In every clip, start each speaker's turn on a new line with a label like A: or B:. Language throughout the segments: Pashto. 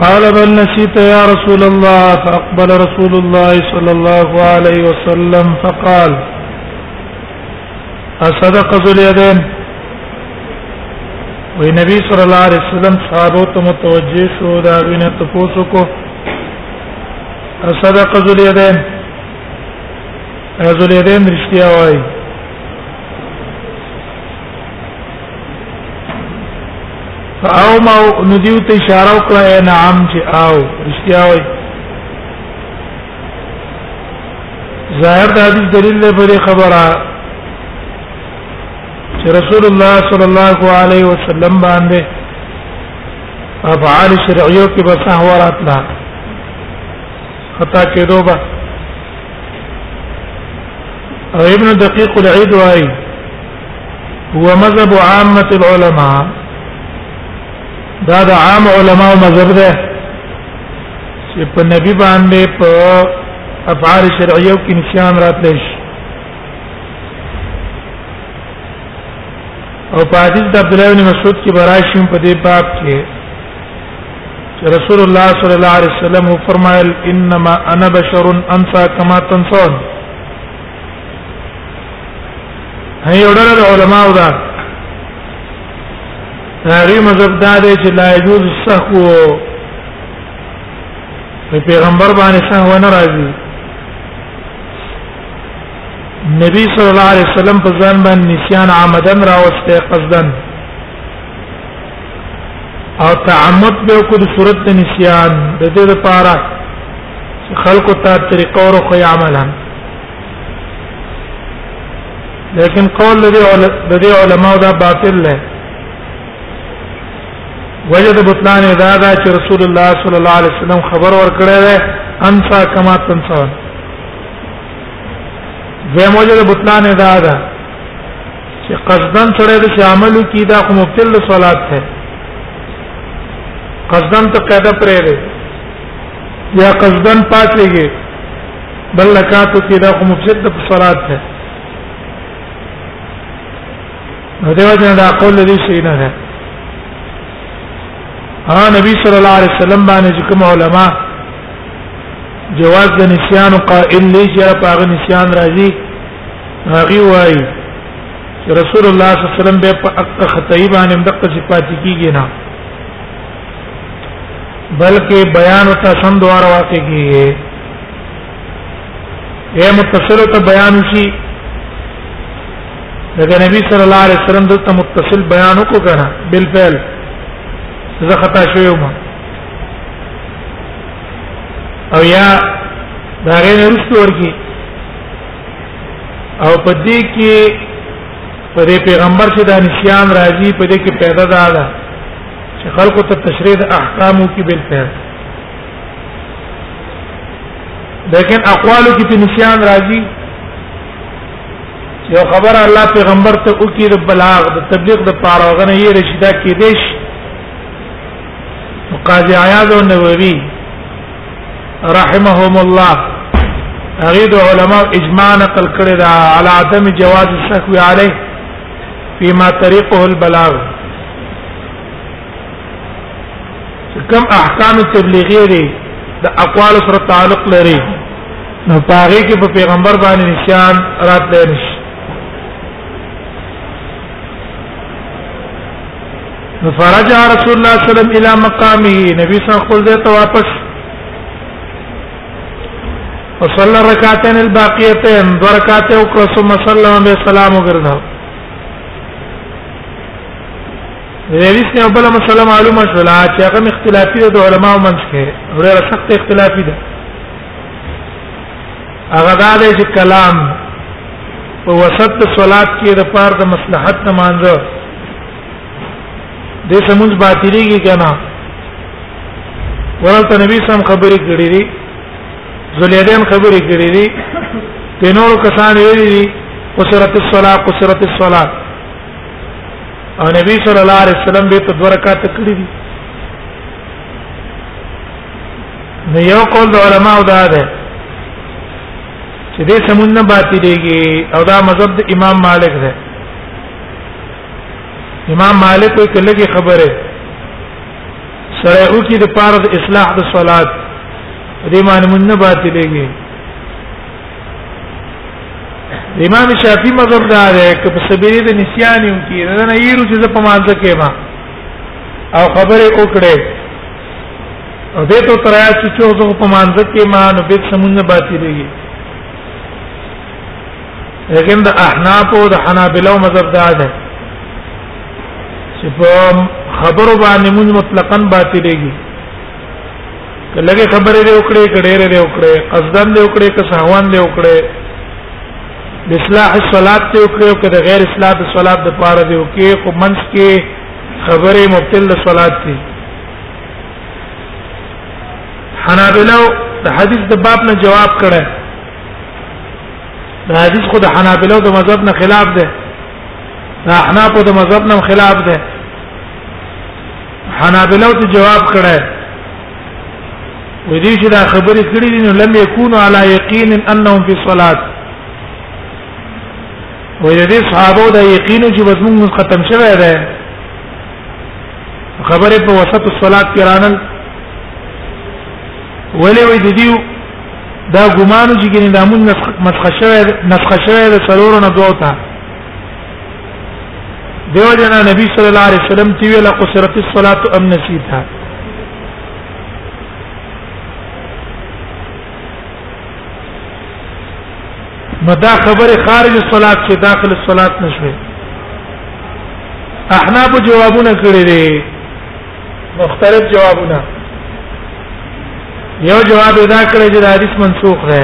A: قال بل نسيت يا رسول الله فأقبل رسول الله صلى الله عليه وسلم فقال أصدق ذو اليدين وی نبی صلی الله علیه وسلم صحابه ته متوجه شو دا غینه تاسو کو صدق ذو اليدين ذو اليدين رښتیا وایي او ما ندیو ته اشاره وکړه یا نعم چې او رښتیا وای ظاهر د حدیث دلیل له پرې خبره چې رسول الله صلی الله علیه وسلم باندې افعال شرعیو کې بسه وراتله خطا کېدو به او ابن دقیق العید وايي هو مذهب عامه العلماء دا د عام علماء مذهب ده چې په نبی باندې په افعال شرعیو کې نشان راتلی شي او په حدیث د عبد الله بن مسعود کې براشم په دې باب کې رسول الله صلی الله علیه وسلم فرمایل انما انا بشر انسا کما تنسون هي اورل علماء دا هغه مذهب دا دی چې لا يجوز السهو په پیغمبر باندې سهو نه راځي نبی صلی الله علیه وسلم په ځان باندې نسیان عمدن راوسته قصدن او تعمد به کو د صورت د نسیان د دې لپاره خلق ته طریقه او خو عملا لیکن قول د دې علماء دا باطل نه وجد بطلان ادا دا چې رسول الله صلی الله علیه وسلم خبر ورکړی دی انسا کما تنسون زموجد بطلان ادا دا چې قصدن سره د عمل کی دا خو مبتل صلات ده قصدن ته قاعده پرې ده یا قصدن پاتېږي بل لکاتو کې دا خو مفسد د صلات ده نو دیو جن دا قول دې شي نه ده ها نبی صلی الله علیه وسلم باندې کوم علما جواز د نسیان قائل لې چې په هغه نسیان راځي هغه وایي رسول الله صلی الله علیه وسلم به په اقا خطای باندې مدقه صفات کیږي نه بلکې بیان او تسم دوار واقع کیږي یا متصل ته بیان شي دغه نبی صلی الله علیه وسلم دلته متصل بیان وکړ کنه بل فعل زه خطا شوی ما او یا دا غیر رسول ورکی او په دې کې په دې پیغمبر چې دا نسیان راځي په دې کې پیدا ده دا چې خلکو ته تشریح احکامو کې بل پیدا لیکن اقوالو کې په نسیان راځي چې خبر الله پیغمبر ته او کې د بلاغ د تبلیغ د پاره غنه یې رشیدا کې دیش قاضي عیاض او نووي رحمهم الله هغه د علماء اجماع نقل کړی دا علی عدم جواز الشکوى علیه فيما طريقه البلاغ کم احکام تبلیغی دی د اقوال سره تعلق لري نو پاره کې په پیغمبر باندې نشان راتللی نشي فرجع رسول الله صلی الله علیه وسلم الى مقامه نبی صلی الله علیه وسلم ته واپس وصلى ركعتين الباقيتين وركعته وكرا ثم صلى وسلم وغيرنا حدیث نه بل مسله معلومه شولا چې هغه اختلافي ده علماء منځ کې ورته سخت اختلافي ده هغه دا دی چې کلام په وسط صلات کې د پاره د مصلحت نه مانځه دې سمونځ باطلېږي کنه ورته نبی سم خبرې کړې دي زلیدان خبرې کړې دي په نورو کسان ویلي دي قصرت الصلاه قصرت الصلاه او نبی صلی الله علیه وسلم به په دوه رکعات کړې دي نو یو قول د علماو دا ده چې دې سمونه باطلېږي او دا مذهب د امام مالک ده امام مالک وی کلګي خبره سره او کې د پاره د اصلاح د صلات دې معنی مونږ نه باطلېږي امام شافعي مذهب دا دی چې په سبيري د نسيان یو کې نه نه یې چې په مانځه کې ما او خبره وکړه او دې ته تر آیا چې څو په مانځه کې ما نو به سمونه باطلېږي لیکن د احناف او د حنابلو مذهب دا ده چې په خبرو باندې موږ مطلقاً باطلېږي کله کې خبرې دی وکړې کډې دی وکړې قصدن دی وکړې که سهوان دی وکړې د اصلاح الصلات دی وکړې او که د غیر اصلاح الصلات د پاره دی وکړې خو منځ کې خبرې مبتل د صلات دي حنابلو د حدیث د باب نه جواب کړه دا حدیث خود حنابلو د مذهب نه خلاف ده دا احناف د مذهب نه خلاف ده حنابلو ته جواب کړه ودي چې دا خبرې کړې دي نو لم يكونوا على يقين انهم في صلاه وې دې صحابه دا یقین چې بس موږ ختم شوه ده خبره په وسط الصلاه کې رانل ولې وې دې دا ګمان چې ګینه د مون مسخ شوی مسخ شوی د څلورو نه دوه تا دیو جنا نبی صلی الله علیه وسلم تی ویل قصرت الصلاه ام نسیتها نو دا خبره خارج الصلاه چې داخل الصلاه نشوي احناب جوابونه کړی دي مختلف جوابونه یو جواب ادا کړی چې حدیث منسوخ دی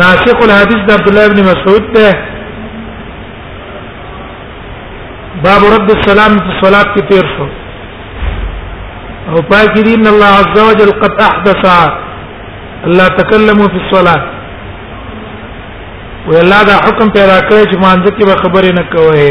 A: ناسخ الحديث د عبد الله بن مسعود ده باب رد السلام في الصلاه کې تیر شو او پاکي دي ان الله عز وجل قد احدث الله تكلموا في الصلاه وی الله دا حکم پیدا کړی چې مانځ کې به خبرې نه کوي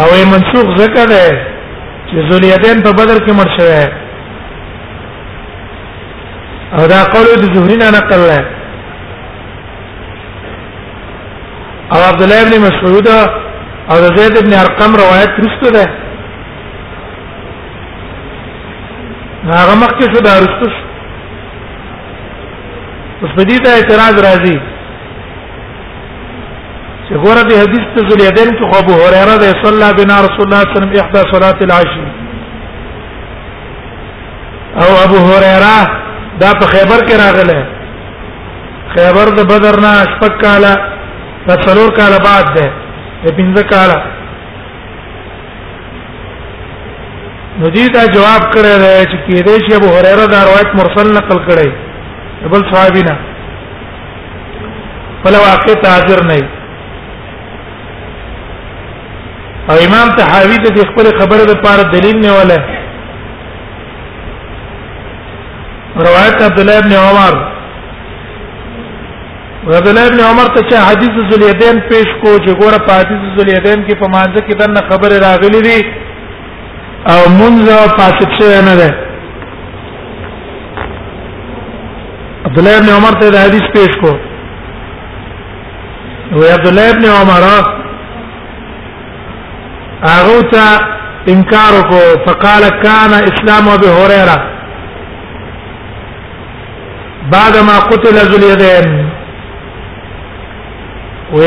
A: او یې منسوخ ذکر ده چې ذلیدین په بدر کې مړ شوی او دا قول د زهری نه نقل ده او عبد الله ابن مسعود او زید ابن ارقم روایت رسته ده هغه مخکې شو دا رسته شو اوس په دې ته اعتراض راځي چې ګوره دې حدیث ته زلیدین کې خو ابو هريره ده صلی الله بنا رسول الله صلی الله علیه وسلم احدى صلاه العشي او ابو هريره دا په خیبر کې راغله خیبر د بدر نه شپږ کاله په څلور کاله بعد ده په پنځه کاله نو دې دا جواب کړی دی چې کېدې شي ابو هريره دا روایت مرسل نقل کړي بل صحابي نه فلا واقع تاجر نه او امام تحاوی د خپل خبره د پاره دلیل نه ولا روایت عبد الله ابن عمر عبد الله ابن عمر ته چې حدیث ذلیدین پیش کو چې ګوره په حدیث ذلیدین کې په مانځ کې دنه خبره راغلي دي او منذ فاسد شوی نه ده عبد الله ابن عمر ته دا حدیث پیش کو او عبد الله ابن عمر هغه ته انکار کو فقال كان اسلام ابي هريره بعدما قتل ذو اليدين و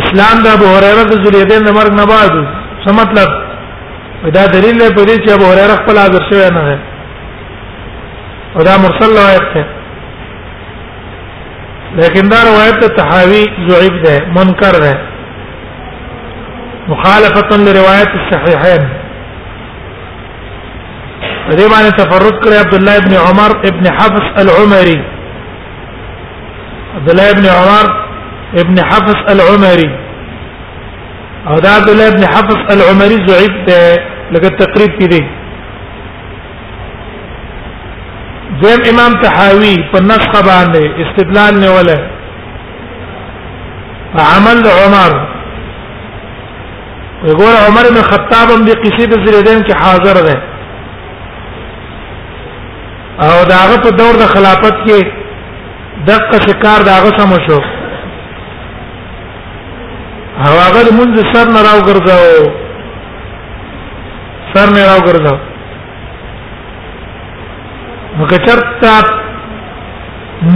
A: اسلام د ابو هريره د ذریدین د مرګ نه بعد څه مطلب دا دلیل دی په دې چې ابو هريره خپل حاضر شوی نه دی او دا مرسل روایت ده لیکن دا روایت ته تحاوی ضعیف ده منکر ده مخالفه لروایت الصحيحين دې باندې تفرد کړی عبد الله ابن عمر ابن حفص العمري عبد الله ابن عمر ابن حفص العمري او دا عبد الله ابن حفص العمري ضعيف ده لکه تقریب کې دی زم امام تحاوی په نسخ باندې استدلال نه ولا عمل عمر وګور عمر بن خطاب هم د قصې د زریدین کې حاضر دی او داغه په دور د خلافت کې دغه شکار داغه سم شو او هغه مونږ سر نه راو ګرځاو سر نه راو ګرځاو نو کچرتا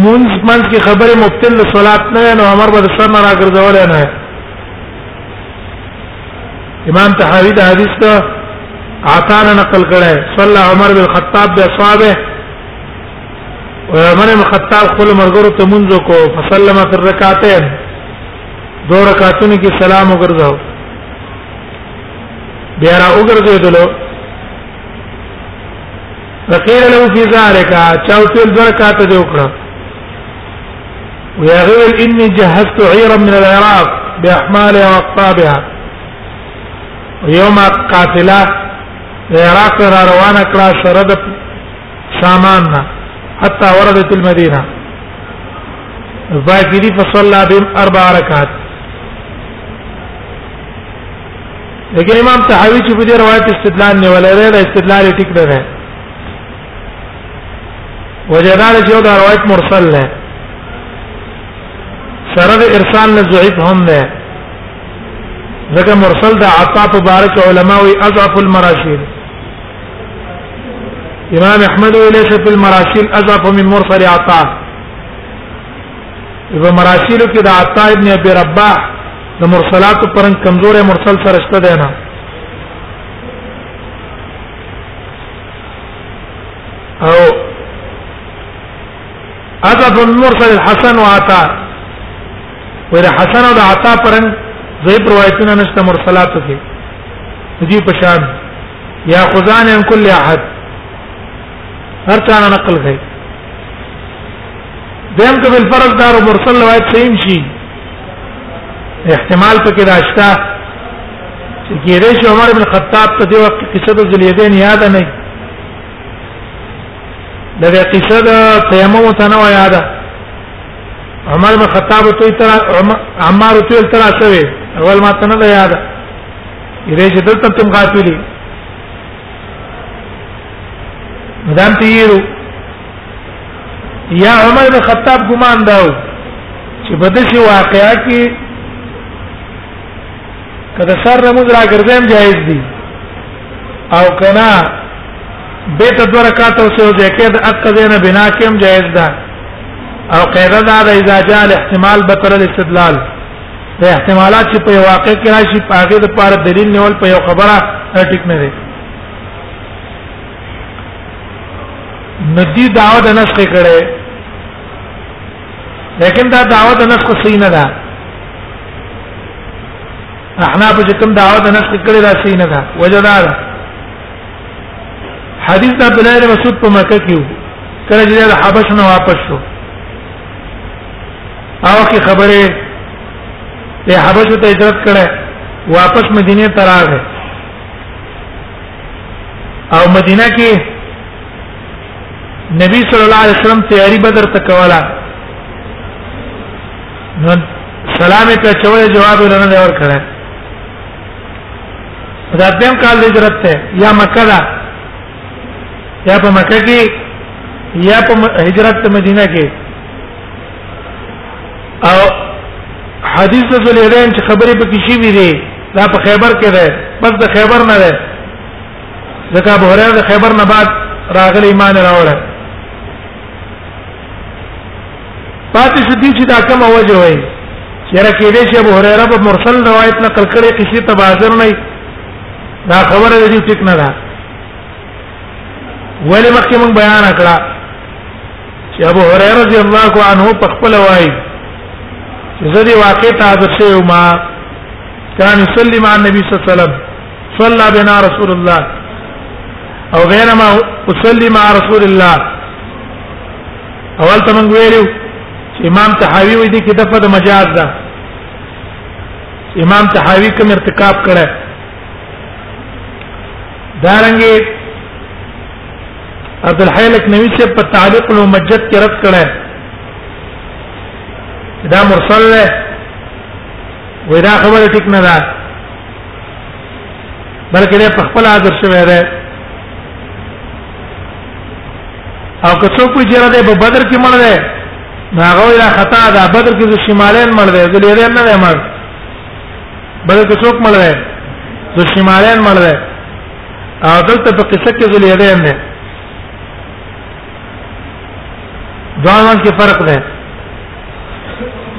A: مونږ منځ کې خبره مبتل صلات نه نو عمر به سر نه را ګرځول نه امام تحاوی د حدیث ته عطا نه نقل کړي صلی عمر بن الخطاب د اصحابه عمر بن الخطاب خپل مرګرو ته منځ کو فسلم تر رکعتين دو رکعتونو کې سلام وګرځاو بیا را وګرځیدل فقيل له في ذلك چاو تل دو رکعت دی وکړه ويا غير اني جهزت عيرا من العراق باحمالها واقطابها يوم قافله العراق را روانه کړه سره د ساماننا حتى وردت المدينه فاكدي فصلى بهم اربع ركعات لیکن امام تحاوی چې په دې روایت استدلال نه ولري دا استدلال ټیک نه دی وجدار چې یو دا روایت مرسل ده سره د ارسال نه ضعیف هم ده ځکه مرسل د عطا په بارک علما وی اضعف المراسل امام احمد وليس في المراسل اضعف من مرسل عطا په مراسل کې د عطا ابن ابي رباح د مرسلات پرن کمزورې مرسل سره شته ده نه او اذا بن مرسل الحسن وعطا ور حسن او عطا پرن زې روایتونه نشته مرسلات کې دې په شان یا خزان ان کل احد هر چا نقل کړي دیم ته بل فرض دار مرسل روایت سیم شي احتمال پکې راشتا چې کېدې شي عمر بن خطاب ته د وخت قصه د ذلیدین یاد نه دا د قصه د تیمم ته نه یاد عمر بن خطاب ته تر عمار ته تر شوی اول ما ته نه یاد کېدې شي دلته تم غافلی مدام تیرو یا عمر بن خطاب ګمان داو چې په دې واقعیا کې کله سر رمز را ګرځم جایز دي او کنا به ته دوه رکعات او سو ځکه د اقا دینه بنا کوم جایز ده او قاعده دا اذا جاء الاحتمال بطل الاستدلال د احتمالات چې په واقع کې راشي په هغه د پاره دلیل نیول په یو خبره ټیک نه دی ندی داوا د نسخ کړي لیکن دا داوا د نسخ صحیح نه ده احنا په کوم داوا د نسخ کړي دا صحیح نه ده وجدار حدیث د عبد الله بن مسعود په مکه کې کله چې د حبش نه واپس شو او کی خبره ته حبشو ته هجرت کړه واپس مدینه ته راغله او مدینه کې نبی صلی الله علیه وسلم تیاری بدر ته کوله نو سلام ته چوي جواب ورنه دی ورکړه دا دیم کال د هجرت ته یا مکه دا یا په مکه کې یا په هجرت ته مدینه کې او حدیث د زلیرین چې خبرې پکې شي وي دي دا په خیبر کې ده بس د خیبر نه ده ځکه ابو هريره د خیبر نه بعد راغلی ایمان راوړل پاتې شو دي چې دا کوم وجه وایي چیرې کې دې چې ابو هريره په مرسل روایت نقل کړي کسی تبازر نه دا خبره دې ټیک نه ده ولې مخکې مونږ بیان کړه چې ابو هريره رضی الله عنه په خپل وای چې زه دې واقع ته حاضر شوم ما كان يصلي مع النبي صلى الله عليه وسلم صلى بنا رسول الله او غيرما اصلي مع رسول الله اول ته مونږ ویلو امام تحاوی وې دي کې دغه د مجاز ده امام تحاوی کوم ارتکاب کړه دارنګي عبد الحی لکنوی سے په تعلیق الممجد کې رد کړه دا مرسل له وې دا خبره ټیک نه ده بلکې دا په خپل حاضر شوی دی او که څوک وی چیرې ده په بدر کې مړ دی هغه وی خطا ده بدر کې شمالین مړ دی ځلې نه مړ بلکې څوک مړ دی د شمالین مړ دی او دلته په قصه کې ذل یدین دی دوه کې فرق دی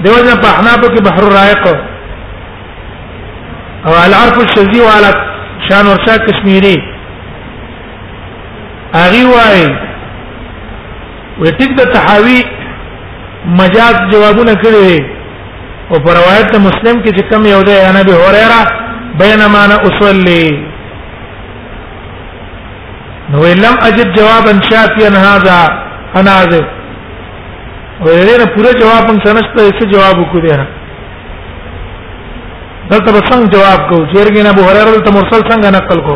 A: دیوځه په احناف کې بحر الرائق او العرف الشذي وعلى شان ورشا کشمیری اغي وای وې ټیک د تحاوی مجاز جوابونه کړی او پر روایت مسلم کې چې کم یو دی انا ابي هريره بينما انا اصلي نو لم اجد جوابا شافيا هذا انا عذب ورنه پوره جواب هم سنشته څه جواب وکړي نه دلته به څنګه جواب کو چیرګین ابو هرره ته مرسل څنګه نقل کو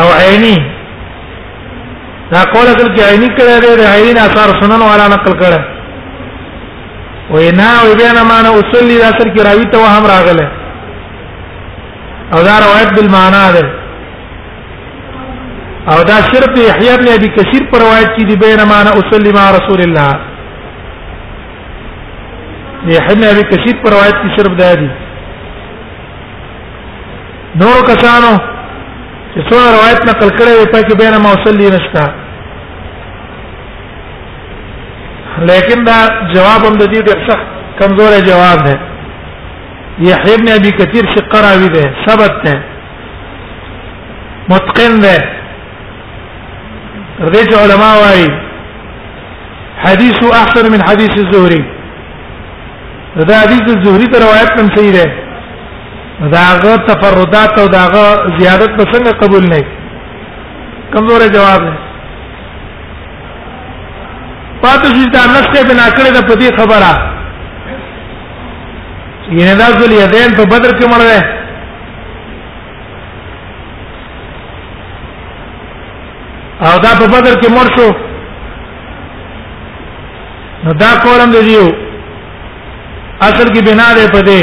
A: او عینی دا قول اصل کې عینی کړه دی د عینی اثار سنن والا نقل کړه وینا او بیان معنا اصلي اثر کې راوي ته هم راغله او دا روایت بالمعنا ده او دا صرف یحیی ابن ابي کثیر پر روایت کې دی بیان معنا اصلي مع رسول الله یحیی ابن ابي کثیر پر روایت کې صرف ده دي نور کسانو چې څومره روایت نقل کړي وي په کې بینه موصلی نشتا لیکن دا جواب هم د دې ډېر سخت کمزور جواب دی یحیی ابن ابي کثیر چې قراوی دی ثبت دی متقن دی رجع علماء وايي حديث احسن من حديث الزهري دا حديث الزهري ته روایت کوم صحیح ده داغه تفردات او داغه زیادت به څنګه قبول نه کمزور جواب نه پاتې شي دا نسخه بنا کړې ده په دې خبره یعنی دا ذل یدین په بدر کې مړ دی او دا په بدر کې مړ شو نو دا کولم دی یو اصل کې بنا ده په دې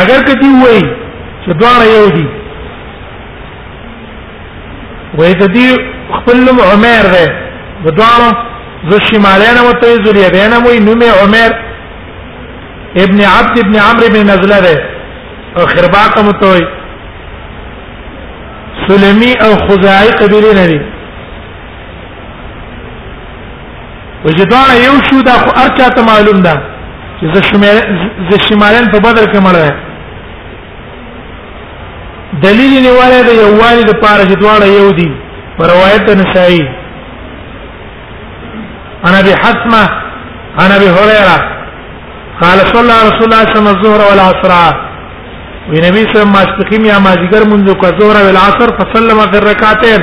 A: اگر کدی وای چې دواړه یو دي وای د دې خپل نوم عمر دی د دواړو ذو الشمالین او ته ذو الیدین وای نوم عمر ابن عبد ابن عمرو بن نزله ده او خرباق متوي سلمی او خزاعی قبیله نه دي وجدان یو شو دا خو ارچا ته معلوم ده چې زه شمال زه شمالن په بدر کې مړ دلیل نیواله د یووالي د پاره چې دواړه یو دي پر روایت نسائی انا ابي حسمه انا ابي هريره قال صلى الله رسول الله صلى الله عليه وسلم الظهر والعصر وی نبی صلی الله علیه وسلم ماسپخیم یا مازیګر منځو کا ظهر او العصر فسلم فی الرکعتین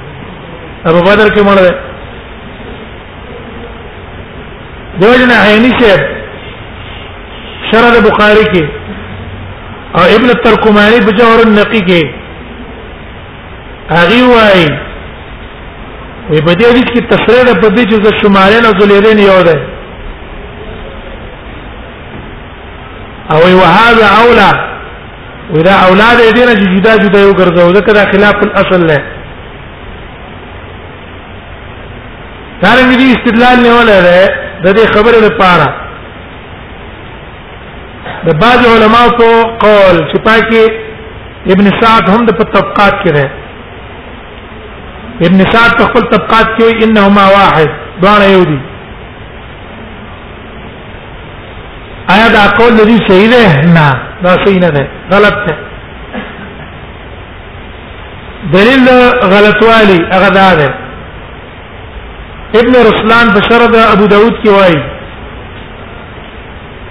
A: ابو بدر کې مړ دی دیوژن عینی شه شرح بخاری کې او ابن الترکمانی په جوهر النقی کې هغه وایي وی په دې حدیث کې تصریح ده په دې چې د شمالین او ذلیلین یو ده او وهذا اولى ودا اولاد یې دینه چې جدا جدا یو ګرځاو ځکه دا خلاف الاصل نه دارنګ دي استدلال نه ولا ده د دې خبرې لپاره د بعض علما په قول چې پاکي ابن سعد هم د طبقات کې ده ابن سعد په خپل طبقات کې انهما واحد دواړه یو دي آیا دا قول دی صحیح ده نه دا صحیح نه ده غلط ده دلیل غلطوالی هغه دا ده ابن رسلان په شرط ابو داود کې وایي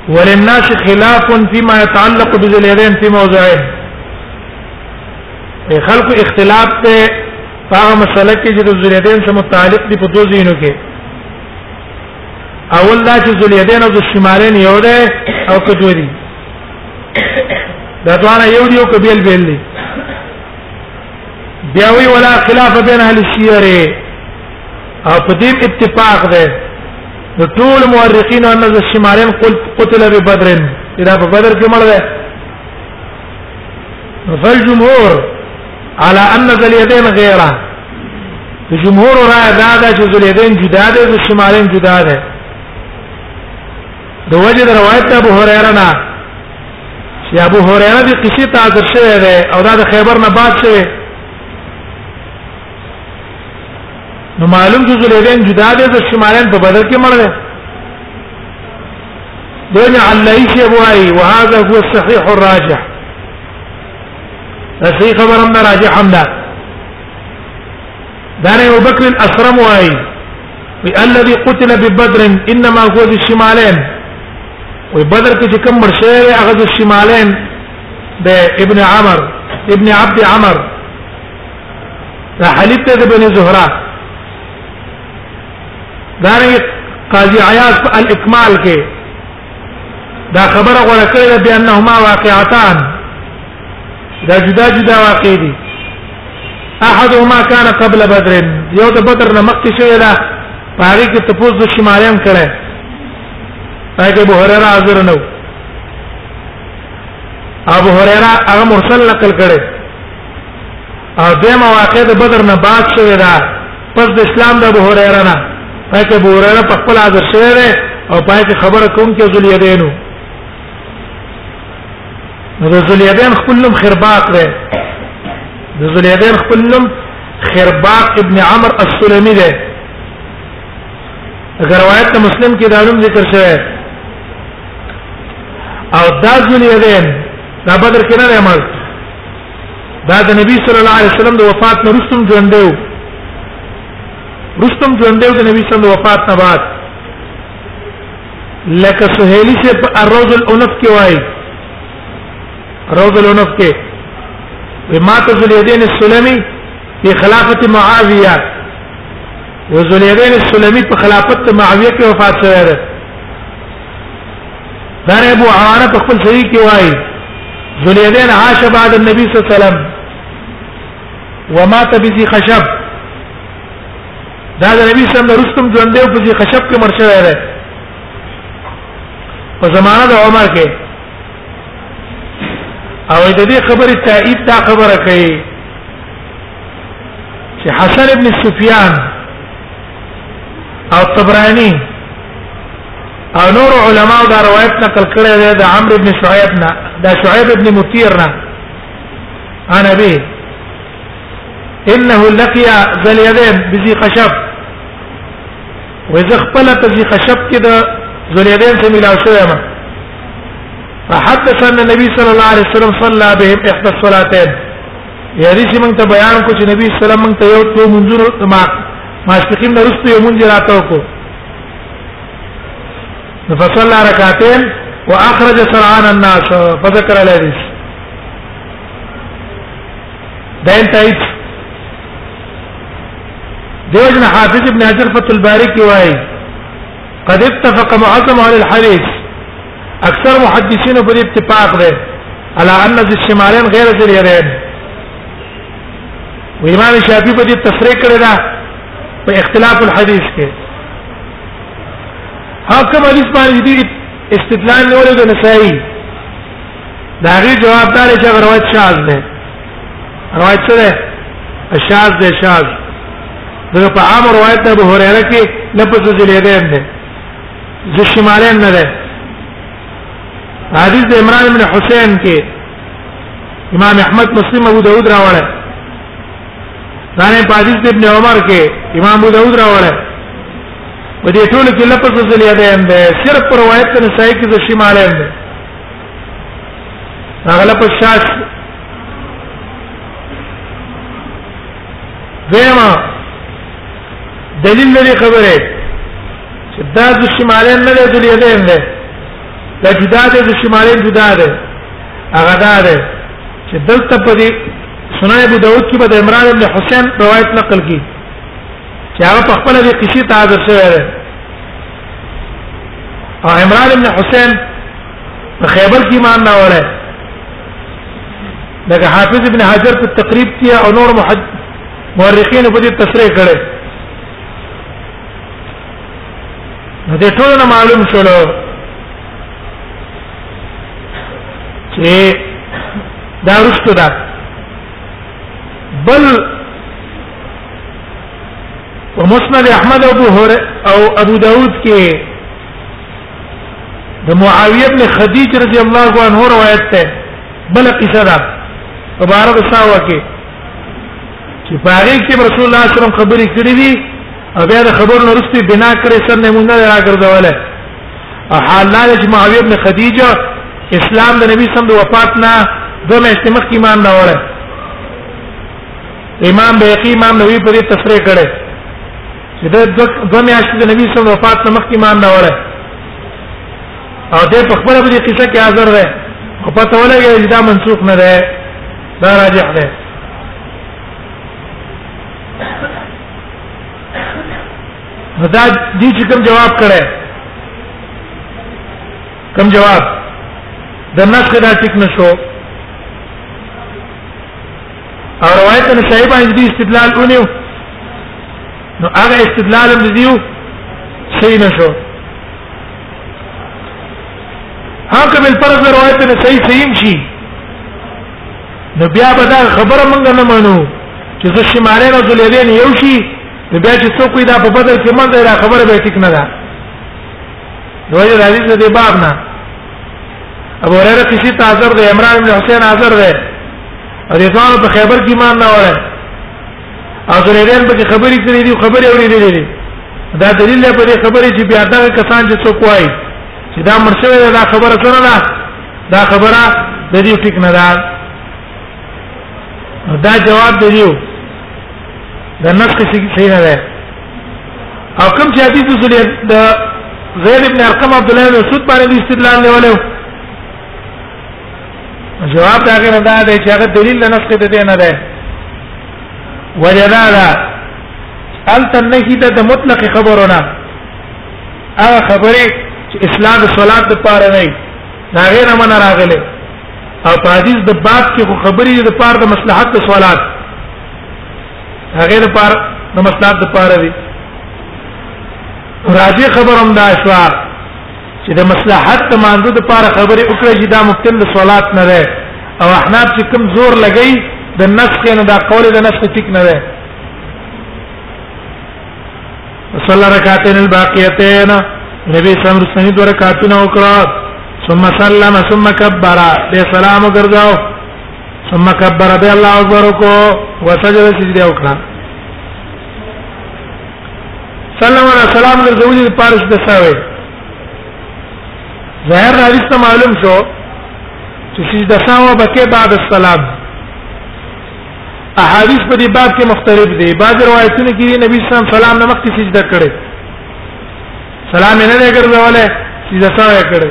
A: وللناس خلاف فيما يتعلق بذل اليدين في موضعين خلق اختلاف ته هغه مسله کې چې د ذل اليدين سره متعلق دي په دوه ځینو کې اول دا چې ذل یدین او ذل شمالین یو ده او کدو دي دا دواړه یو دی او کبیل بیل دي بیا وی ولا خلاف بین اهل السیر او په دې اتفاق ده د ټول مورخین ان ذل شمالین قتل به بدر دا په بدر کې مړ ده فالجمهور على ان ذل يدين غيره د جمهور رائے دا ده چې ذل يدين جدا ده او شمالين جدا ده د وجه د روایت ابو هريره نه چې ابو هريره د قصې ته حاضر شوی دی او دا د خیبر نه بعد شوی نو معلوم چې ذل يدين جدا ده او شمالين په بدل کې مړ دی دون علي شيء وهذا هو الصحيح الراجح صحیح خبر هم ده راجح هم ده دار ابو بکر الاسرم واي الذي قتل ببدر انما هو بالشمالين وبدر کې چې کوم مرشه هغه د شمالين د ابن عمر ابن عبد عمر دا حلیف ته د بني زهرا دار قاضي عياض الاكمال کې دا خبره غوړه کړې ده بانهما واقعتان دا جدا جدا واقع دي احدهما كان قبل بدر یو د بدر نه مخکې شوی دا پاره کې تپوس د شمالیان کړه هغه ابو هريره حاضر نه ابو هريره هغه مرسل نقل کړي او دیمه واقع د بدر نه بعد شوه دا پس د اسلام د ابو هريره نه پای کې ابو هريره په خپل حاضر شوی دی او پای کې خبره کوم کې ذل یدینو نو د ذل یدین خپل نوم خرباق دی د ذل یدین خپل نوم خرباق ابن عمر السلمي دی اگر روایت مسلم کې دا نوم ذکر شوی او دا ذل یدین دا بدر کې نه عمل دا د نبی صلی الله علیه وسلم د وفات نه رستم ژوند دی رستم ژوند دی د نبی صلی الله علیه وسلم د وفات نه بعد لکه سهیلی سے الروض الانف کې وای روض الانف کې ومات ذل یدین السلمی په خلافت معاویه وذل یدین السلمی په خلافت معاویه کې وفات شوی دی دار ابو عوانه په خپل صحیح کې وایي ذلیدین عاش بعد النبي صلی الله علیه وسلم ومات بذي خشب دا د نبی صلی الله علیه وسلم رستم ژوند دی په ذي خشب کې مرشه وره په زمانه د عمر کې او د دې خبرې تایید دا خبره کوي چې حسن ابن سفیان او طبرانی او نور علماء دا روایت نقل کړی دی د عمرو ابن شعیب نه دا شعیب ابن مطیر نه انا به انه لقي ذل يدين بذي خشب واذا خپل ته ذي خشب کې د ذل يدين سره ملاو شوی ما فحدث ان النبي صلى الله عليه وسلم صلى بهم احدى الصلاتين یا دې چې موږ ته بیان کو چې نبی اسلام موږ ته یو تو منظور ما ماسپخین نه رسته یو مونږ راته کو فصلى ركعتين واخرج سرعان الناس فذكر الحديث دا انتهيت دیوجن حافظ ابن حجر فتح الباري کی وای قد اتفق معظم اهل الحديث اکثر محدثین په اتفاق ده على ان ذي الشمالين غير ذي اليدين و امام شافعي په دې تصریح کړی دا په اختلاف الحديث کې حکم حدیث باندې دې استدلال نه ولې د نسائی دا غي جواب دار چې روایت شاذ ده روایت څه ده شاذ ده شاذ دغه په عام روایت د ابو هريره کې لفظ ذل يدين ده ذو الشمالين نه ده حدیث عمران بن حسین کې امام احمد مسلم ابو داود راوړل دا نه په حدیث ابن عمر کې امام ابو داود راوړل په دې ټول کې لفظ ذل یدین ده صرف پر روایت نه صحیح کې ذل شمالین ده هغه لفظ شاش دیمه دلیل لري خبره چې دا د شمالین نه دی دلیل دی نه دا جدا دی د شمالین جدا دی هغه دا دی چې دلته په دې سنن ابو داود کې به عمران بن حسین روایت نقل کی چې هغه په خپل دې قصې ته حاضر شوی دی او عمران بن حسین په خیبر کې ایمان راوړی لکه حافظ ابن حجر په تقریب کې او نور محد مورخین په دې تصریح کړي نو دې ټول نه معلوم شول چې دا رښتو ده بل ومسند احمد ابو هر او ابو داود کې د معاویه بن خدیج رضی الله عنه روایت ده بل قصه ده مبارک ساوه کې چې پاره کې رسول الله صلی الله علیه وسلم خبرې کړې دي او بیا د خبر نه رسټي بنا کړې سر نه مونږ نه راګرځوله حالال چې معاویه بن خدیج اسلام د نبی صلی الله علیه وسلم د وفات نه دوه میاشتې مخکې ایمان راوړل امام بیقی امام نووي په دې تصریح کړي چې د دوه میاشتې د نبی صلی الله علیه وسلم وفات نه مخکې مان نه وره او دې په خپل په دې قصه کې حاضر ده خو پته ولګي چې دا منسوخ نه ده دا راجح ده دا دې چې کوم جواب کړي کوم جواب د نسخ دا ټیک نشو او روایت له شعیب عن دې استدلال اونیو نو هغه استدلال هم دیو صحیح نشو هغه بل فرق روایت نه صحیح صحیح شي نو بیا به دا خبره مونږ نه مانو چې زه شماره نه زلیدین یو شي نو بیا چې څوک دا په بدل کې مونږ دا خبره به ټیک نه ده نو یې راځي چې دې باب نه ابو هريره کسی تعذر ده عمران بن حسین عذر ده او دې ځان په خیبر کې ایمان نه وره او زریدان په خبرې کړې دي خبرې اورېدلې دي دا دلیل په دې خبرې چې بیا دا کسان چې څوک وایي چې دا مرشوي دا خبره څنګه ده دا خبره د دې ټیک نه ده دا جواب دی یو د نفس څخه نه ده او کوم چې حدیث اصول د زید ابن ارقم عبد الله بن مسعود باندې استدلال نیولیو جواب دا غره دا دی چې هغه دلیل نه نسخه ده نه ده وجدادا انت نهی د مطلق خبرونه هغه خبره چې اسلام د صلات د پاره نه دا غیر من راغله او په حدیث د باب کې خو خبرې د پاره د مصلحت د صلات هغه د پاره د مصلحت د پاره دی راځي خبرم دا شوه چې د مصلحت د مانزه د پاره خبرې وکړي چې دا مبتل د صلات نه ده او احناف چې کوم زور لګي د نسخ نه دا قول د نسخ ټیک نه ده صلى ركعتين الباقيتين نبی سم رسنی دو رکعتونه وکړه ثم سلم ثم كبر به سلام ګرځاو ثم كبر به الله اکبر کو وسجد سجده وکړه سلام علیه سلام ګرځولې د پارش د ساوي ظاهر حدیث ته معلوم شو چې سجده ساوه بکې بعد السلام احادیث په دې باب کې مختلف دي بعض روایتونه کې نبی صلی الله علیه وسلم نه مخکې سجده کړې سلام نه نه ګرځولې سجده ساوه کړې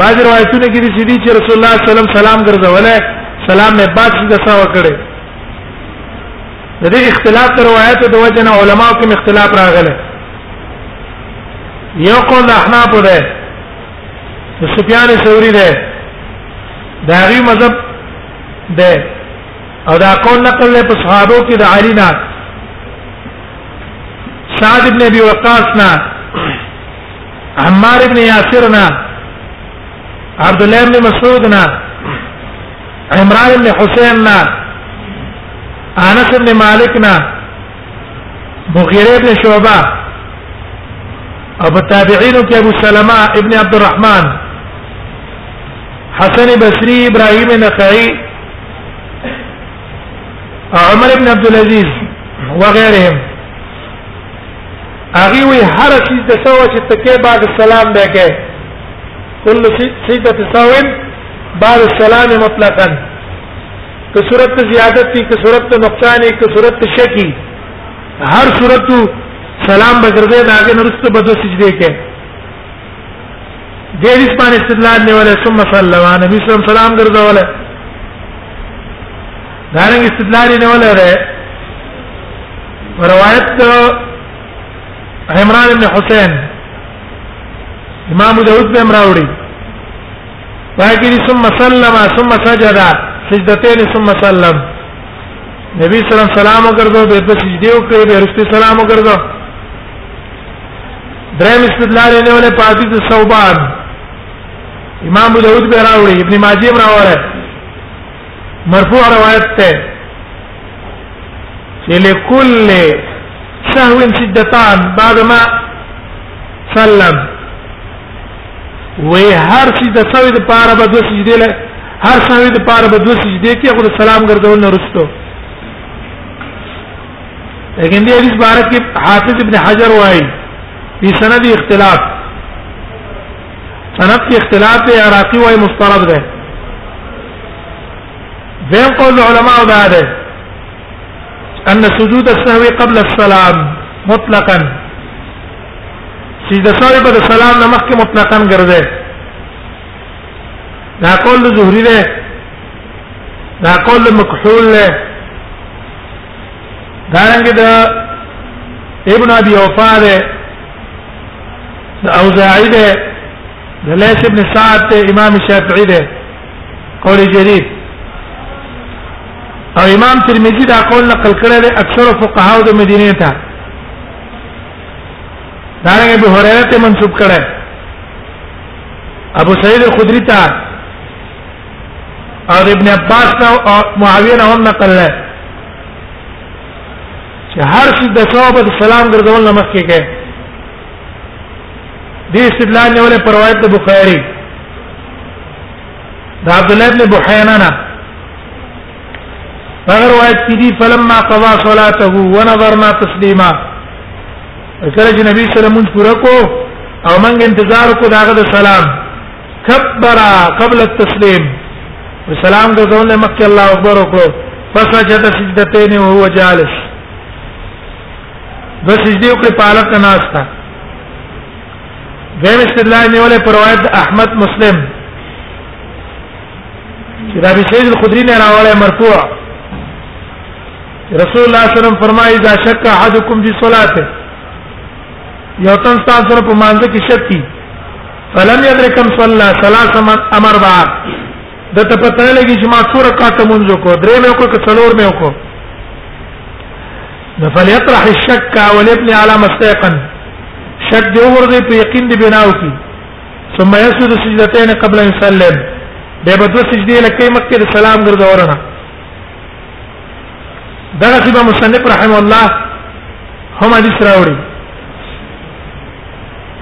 A: بعض روایتونه کې دي چې رسول الله صلی الله علیه وسلم سلام ګرځولې سلام نه بعد سجده ساوه کړې د دې اختلاف تر روایتو د وجه نه علماو کې اختلاف راغلی یو قول احناف ده د سفیان ثوری ده دا غي مذهب ده او دا قول نقل له صحابو کې د علی نه سعد ابن ابي وقاص نه عمار ابن یاسر نه عبد الله ابن مسعود نه عمران بن حسين نا انس بن مالک نا مغيره بن شعبه ابو التابعين کې ابو سلمہ ابن عبد الرحمن حسن بصري ابراهيم نخعي عمر بن عبد العزيز وغيرهم اغي وي هر شي د سوچ تکي بعد السلام به کې كل صيغه ساو بعد السلام مطلقا که صورت زیادت کی که صورت نقصان که صورت شکی هر صورت سلام بغرزه داګه نرست بده سجده کې دې دې سپان استدلال نه ولا ثم صلى على النبي صلى الله عليه وسلم ګرځول دارنګ استدلال نه ولا ده روایت عمران بن حسین امام داود به امراوړي باقي ثم سلم ثم سجد سجدتين ثم سلم نبی صلی الله علیه وسلم سلام وکړو به په سجدي وکړي به رسول سلام وکړو دریم استدلال نه ولې پاتې د صوبان امام داود به راوړي ابن ماجه راوړي مرفوع روایت ته چې لكل سهو سجدتان بعد ما سلم وې هر سجده سوي د پاره به دوه سجدي له هر سوي د پاره به دوه سجدي کې خو سلام ګرځول نه رسټو لیکن دې حدیث بارک کې حافظ ابن حجر وايي په سند اختلاف سند کې اختلاف دی عراقي وايي مسترد ده ذم قول العلماء دا ده ان سجود السهو قبل السلام مطلقا سجده سهو بعد السلام نه مخکې مطلقا ګرځي دا قول زهري ده دا قول مکحول ده دا رنګ ده ابن ابي وفا ده د اوزاعي ده د ليث ابن سعد امام شافعي ده قول جرير او امام ترمذی دا قول نقل کړی دی اکثر فقها د مدینه ته دا رنګ به هرره ته منسوب کړی ابو سعید الخدری ته او ابن عباس ته او معاویه نه هم نقل لای چې هر څه د ثواب د سلام ګرځول نه مخکې کوي دې استدلال نه ولې پر روایت بخاری دا عبد الله بن بحینا نه هغه روایت کې دي فلما قضا صلاته ونظرنا تسلیما کله چې نبی صلی الله علیه وسلم پوره کو او موږ انتظار کو داغه د سلام کبر قبل التسلیم سلام د ځول مکه الله اکبر وکړو فسجد سجدتين وهو جالس د سجدي وکړې په حالت نه ناشته دیم استدلال نیولې پر روایت احمد مسلم چې دا به سید الخدری نه راوړې مرفوع رسول الله صلی الله علیه وسلم فرمایي اذا شک احدکم فی صلاته یو تن تاسو سره په مانځ کې شک کی فلم یدرکم صلی الله ثلاث امر بعد د ته پته نه لګي چې ما څو رکعات مونږ کو درې مې کو که څلور مې کو د فليطرح الشك ولابن على مستيقن شک دی ورته په یقین دی بناو کی ثم يسجد سجدتين قبل ان يسلم به په دوه سجدي لکه مکه د سلام ګرځورنه دغه سبا مصنف رحم الله هم حدیث راوړي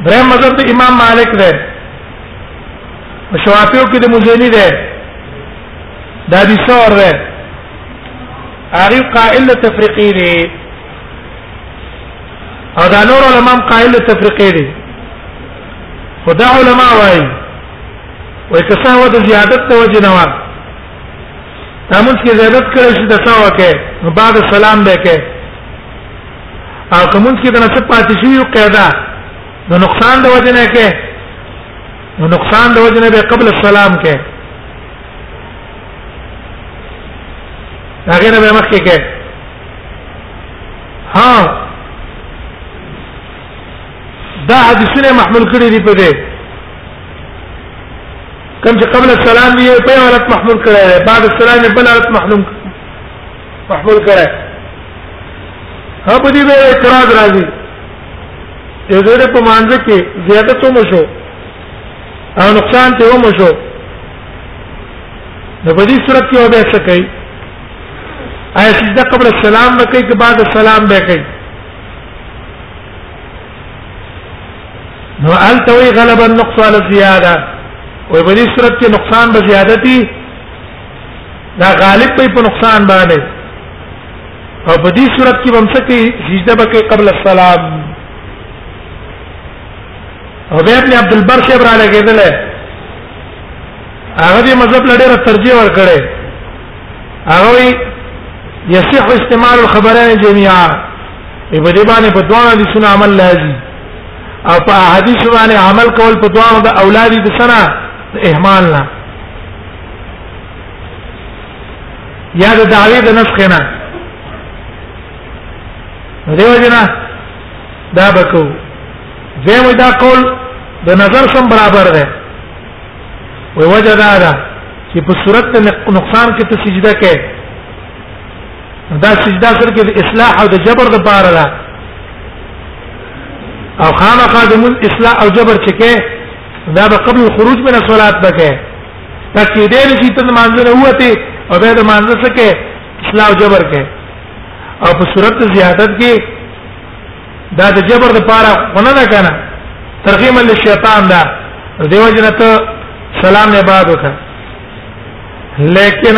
A: دریم مذهب د امام مالک دی شوافیو کې د مزینی ده دا دي څور ده هغه قائل تفریقی دی او دا نور علماء قائل تفریقی دی خدا علماء وايي وای کسا و د زیادت ته وجه نه وای تامس کې زیادت کړی شي د څا وکه نو بعد سلام به کې او کومس کې د نسب پاتې شي یو قاعده نو نقصان د وجه نه کې نو نقصان د وجه نه به قبل السلام کې هغه نه به مخ کې کې ها دا حدیثونه محمول کړی دی په دې کوم چې قبل السلام دی په یو حالت محمول کړی دی بعد السلام په بل حالت محمول محمول کړی هغه دې به اعتراض راځي دې دې په مانځ کې زیادت هم شو او نقصان ته هم شو نو په دې صورت کې وبیا څه کوي آیا سجده قبل السلام نه کوي که بعد السلام به کوي نو التوي غلب النقص على الزياده وي په دې صورت کې نقصان به زیادتي دا غالب په نقصان باندې او په دې صورت کې هم څه کوي سجده به کوي قبل السلام او بیا ابن عبد البر صاحب را لګیدل هغه دې مذهب لړه ترجیح ورکړي هغه يصح استعمال الخبرين جميعا په دې باندې په دوه دي سن عمل لازم او په حدیث باندې عمل کول په دوه د اولادي د سنه اهمال نه یا د دعوی د نسخ نه دیو جنا دا بکو زمو دا قول د نظر سم برابر ده وی وجه دا ده چې په صورت د نقصان کې ته سجده کې دا سجده سره کې د اصلاح او د جبر د پاره ده او خامخا د اصلاح او جبر چې کې دا به قبل الخروج من الصلاه بکې تکې دې نشي ته مانځنه وته او به د مانځه څه کې اصلاح جبر کې او په صورت زیادت کې دا د جبر د پاره ونه نه کنه ترغیم للشیطان دا دیو جنت سلام نه بعد وکړه لیکن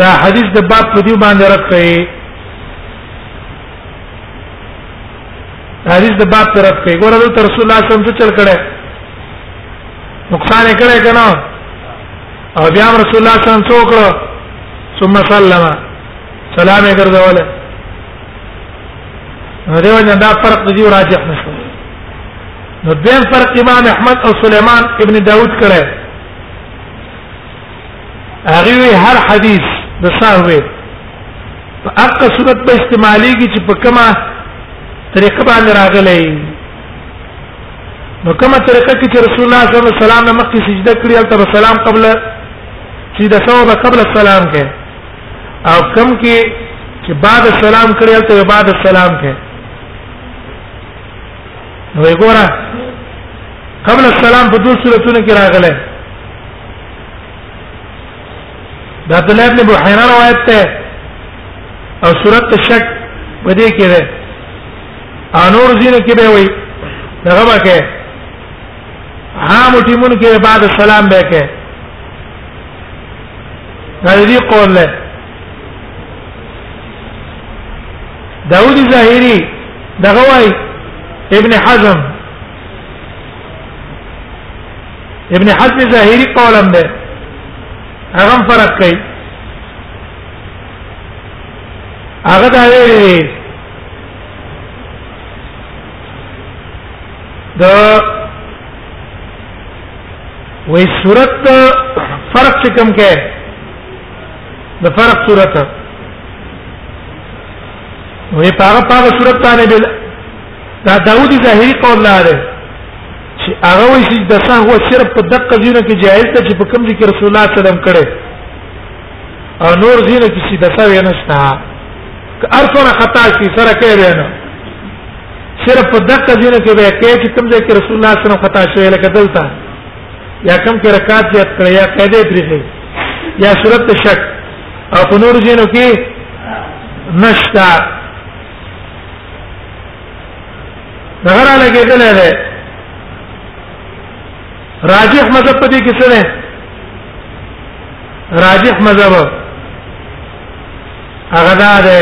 A: دا حدیث د باب په دی باندې راکړي حدیث د باب پر راکړي ګوره د رسول الله صلی الله علیه وسلم څه چل کړي نقصان کړه کنه او بیا رسول الله صلی الله علیه وسلم څوک ثم سلم سلام یې ګرځول نو دیو جن دا فرق دی راجح نشو نو دیم فرق امام احمد او سليمان ابن داود کړه هغه هر حدیث د ساوي په اقا صورت به استعماليږي چې په کومه طریقه باندې راغلي نو کومه طریقه کې چې رسول الله صلی الله علیه وسلم نه مخکې سجده کړې او تر سلام قبل چې د ثواب قبل السلام کې او کم کې چې بعد السلام کړې او تر بعد السلام کې نو وګوره قبل السلام په دوه صورتونو کې راغله دا عبد الله ابن بحيره روایت ده او صورت الشک په دې کې ده انور زینو کې به وي دغه به کې عام ټیمونو کې بعد السلام به کې دا دې قول له داوود ظاهری دغه وای ابن حزم ابن حزم ظاهری قولم ده هغه فرق کوي هغه دا ویلي دا وې صورت فرق چې کوم کې د فرق صورت وې پاغه پاغه صورت باندې بل دا داوودي ظاهري قول نه لري چې هغه وې چې د سه هو صرف په دقه ځینو کې جایز ده چې په کوم ذکر رسول الله صلی الله علیه وسلم کړي او نور ځینو کې چې د سه وینسته که ارسونه خطا شي سره کې دی نه صرف په دقه ځینو کې به کې چې کوم ځای کې رسول الله صلی الله علیه وسلم خطا شوی لکه دلته یا کم کې رکعات زیات کړی یا قاعده پرې یا صورت شک او په نور ځینو کې نشتا دغه را لګېدل دی راجح مذهب په دې کې څه دی راجح مذهب هغه دا ده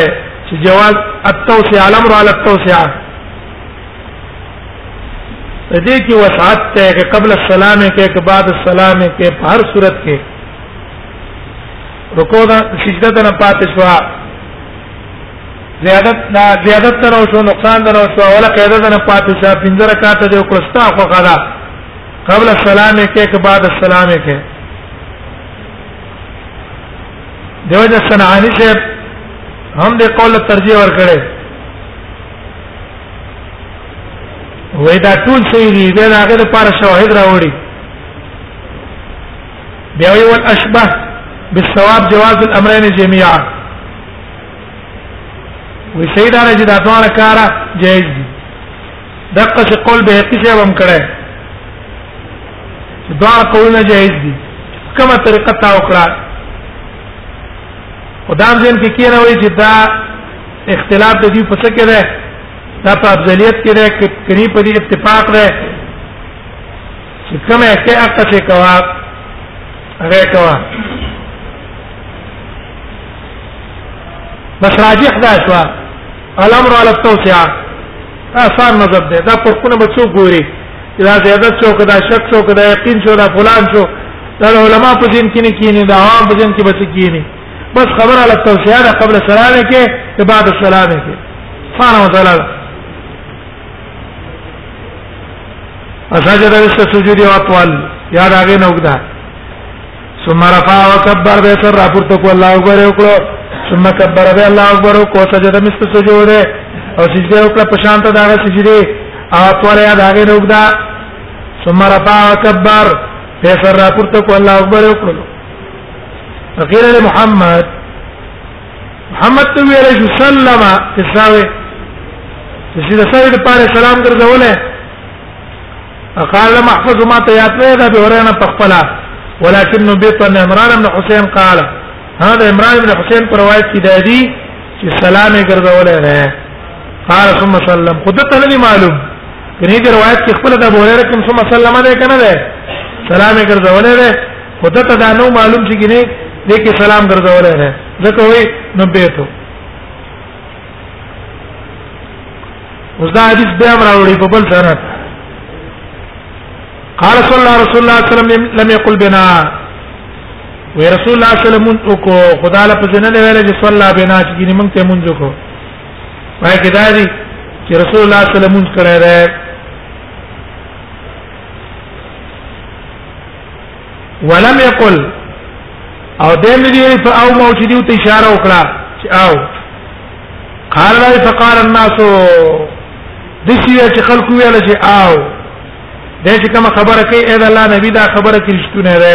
A: چې جواز التوسع الامر على التوسع دې کې وسعت ته کې قبل السلام کې کې بعد السلام کې په هر صورت کې رکوع دا سجده ته نه پاتې شو زیادت دا زیادت تر او شو نقصان در او شو ولا قاعده نه پاتې شو پنځه رکعات دې وکړستا خو غلا قبل السلام کې کې بعد السلام کې دیو جن صنعانی سے هم دې قول ترجیح ورکړي وای دا ټول صحیح دي دا هغه لپاره شواهد راوړي بیا وی ول اشبه بالثواب جواز الامرين جميعا وی صحیح دا چې دا ټول کار جایز دي دغه څه قول به هیڅ هم کړه چې دواړه قولونه جایز دي کومه طریقه تا وکړه خدام جن کې کېنه وایي چې دا اختلاف د دې په څه کې ده دا په افضلیت کې ده کې کری په دې اتفاق ده چې کومه کې اقا څه کوا هغه کوا بس راجح دا شو الامر على التوسعه آسان مذهب ده دا پر کونه بچو ګوري دا زیادت شو کدا شک شو کدا یقین شو دا فلان شو دا علماء په دین کې نه کینی دا عام په دین کې بچ کینی بس خبر علی التوسعه ده قبل السلام کې بعد السلام کې سبحانه وتعالى اساجد السجود واطول یا راغې نوګدا ثم رفع وكبر به سر راپورته کو الله اکبر وکړو ثم كبر به الله اکبر کو سجد مثل سجود او سجده وکړه په شان ته داغه سجده او طول یا داغه نوګدا ثم رفع وكبر به سر راپورته کو الله اکبر وکړو غیر محمد محمد تو ویل شو سلم تساوي چې د سړي لپاره سلام ګرځولې قال محفظ ما ته یاد نه ده به ورنه تخپلا ولكن بيت ان عمران بن حسين قال هذا عمران بن حسين پر روایت کې ده دي چې سلام یې ګرځول نه قال ثم سلم خود ته نه معلوم کني دې روایت کې خپل د ابو هريره کوم ثم سلم ده کنه ده سلام یې ګرځول نه خود ته دا نو معلوم چې کني دې کې سلام ګرځول نه ځکه وي نو بیتو اوس دا حدیث بیا راوړي په بل سند قال صلى الله رسول الله صلى الله عليه وسلم لم يقل بنا وي رسول الله صلى الله عليه وسلم کو خدا له پزنه نه ویل چې صلى الله بنا چې ګینه مونږ ته مونږ کو پای کې دا دي چې رسول الله صلى الله عليه وسلم مونږ کړه ولم يقل او دې مې دی په او مو چې دی ته اشاره وکړه چې او قال لا فقال الناس د شي چې خلکو ویل چې او د چې کوم خبره کوي اې الله نبی دا خبره کې رښتونه ده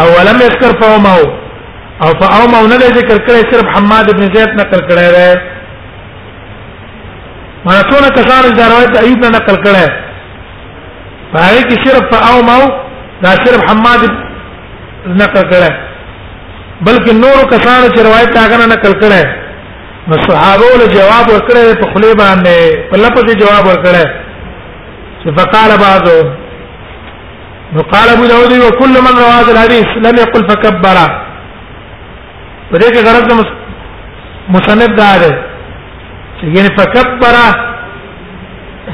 A: او ولم يذكر فومو او فومو نه ذکر کړی صرف حماد بن زيد نقل کړی دی ما څونه کسان دا روایت ایوب نه نقل کړی هغه کې صرف فومو دا صرف حماد نقل کړی بلکې نور کسان چې روایت هغه نه نقل کړی نو صحابه له جواب ورکړی په خلی باندې په لپس جواب ورکړی فقال بعضو نو قال ابو داود وكل من روى هذا الحديث لم يقل فكبر په دې کې غرض مصنف دا ده چې یعنی فكبر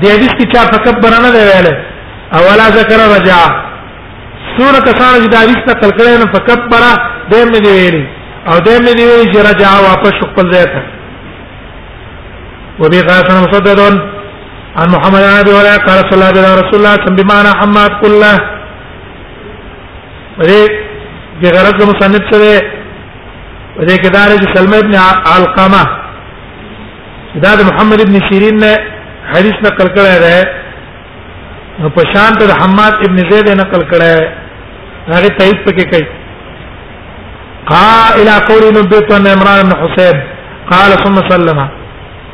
A: دې حدیث کې چا فكبر نه دی ویل او ولا ذکر رجع سوره کسان چې دا حدیث نقل کړي نو فكبر دې مې دی ویلي او دې مې دی ویلي چې رجع واپس خپل ځای ته وبي قاسم مسددون عن محمد بن ابي هريره قال صلى الله عليه رسول الله صلى بمعنى حماد كله دې د غرض مصنف سره دې کې دار چې سلمہ ابن علقمه دا د محمد ابن سیرین نه حدیث نقل کړی دی نو په شان ته حماد ابن زید نقل کړی هغه تایید پکې کوي قا الى قول نبيت ان عمران بن حسين قال ثم سلم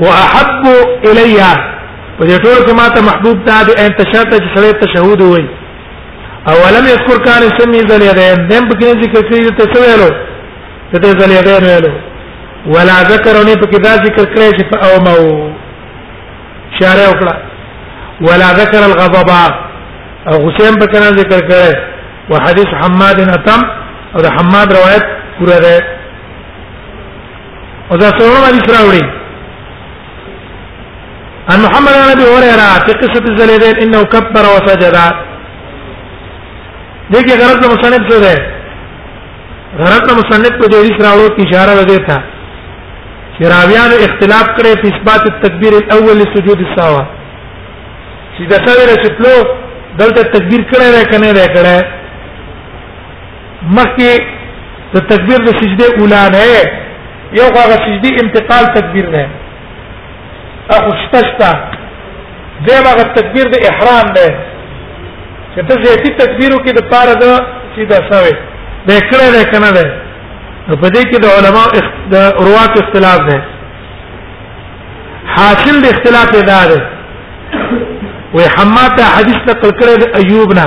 A: واحب الیا په دې ټول کې ماته محبوب ده د ان تشهد چې سره تشهود وي او لم یذکر کان سمی ذلیلین دم په کې ذکر کړی ته څه ویلو ته ذلیلین ویلو ولا ذکرنی په کې دا ذکر کړی چې او مو شاره وکړه ولا ذکر الغضب او حسین په کې ذکر کړی وحديث حماد اتم او حماد روایت پورا ده او دا څلورم حدیث راوړي عن محمد بن ابي هريره في قصه الزليلين انه كبر وسجد دغه غرض له مصنف څه ده غرض له مصنف په دې حدیث راوړو کې اشاره وځي تا چې راویان اختلاف کړي په اثبات التکبیر الاول لسجود السهو چې دا څه ویل چې پلو دلته تکبیر کړه نه کنه نه کړه مخکې د تکبیر د سجده اولا نه یو هغه سجدي انتقال تکبیر نه اخو شتشتا دیمه هغه تکبیر د احرام نه چې ته زیاتی تکبیرو کې د پاره د چې دا سوي د کړه نه کنه ده په دې کې د علما د روات اختلاف ده حاصل د اختلاف دا ده وي حماته حدیث نقل کړی د ایوب نه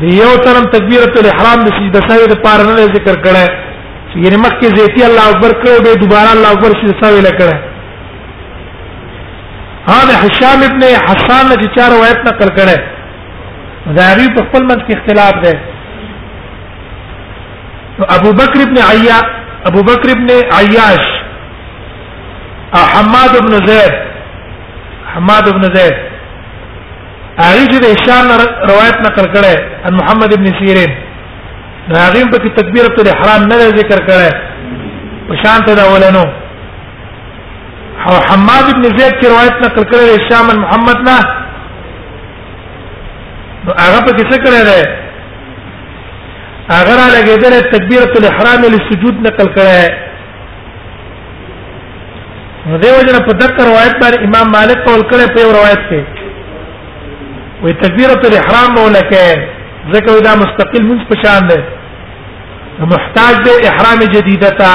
A: دی یو ترم تکبیرۃ الاحرام د سجده سوی د پار نه ذکر کړه چې یې مخکې زیتی الله اکبر کړو به دوباره الله اکبر سجده سوی لکړه هغه هشام ابن حسان چې چار روایت نقل کړه دا ری په خپل منځ کې اختلاف ده ابو بکر ابن عیا ابو بکر ابن عیاش حماد ابن زید حماد ابن زید هغه چې د هشام روایت نقل کړي ان محمد ابن سیرین دا هغه په کې تکبیر ته احرام نه ذکر کړي په شان ته دا ولنو او حماد ابن زید چې روایت نقل کړي هشام محمد نه نو هغه په کې څه کړي ده هغه را لګیدل تکبیر ته احرام لسجود نقل کړي نو دیو جن په دغه روایت باندې امام مالک قول کړي په روایت کې وي تکبیرۃ الاحرام ولکه ځکه دا مستقل منځ په شان ده محتاج دی احرام جدیده ته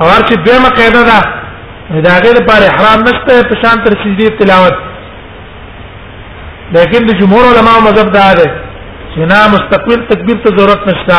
A: او هر چې دیمه قاعده ده دا غیر پر احرام نشته په شان تر سجدي تلاوت لیکن د جمهور علما مذهب دا ده چې نه مستقبل تکبیر ته ضرورت نشته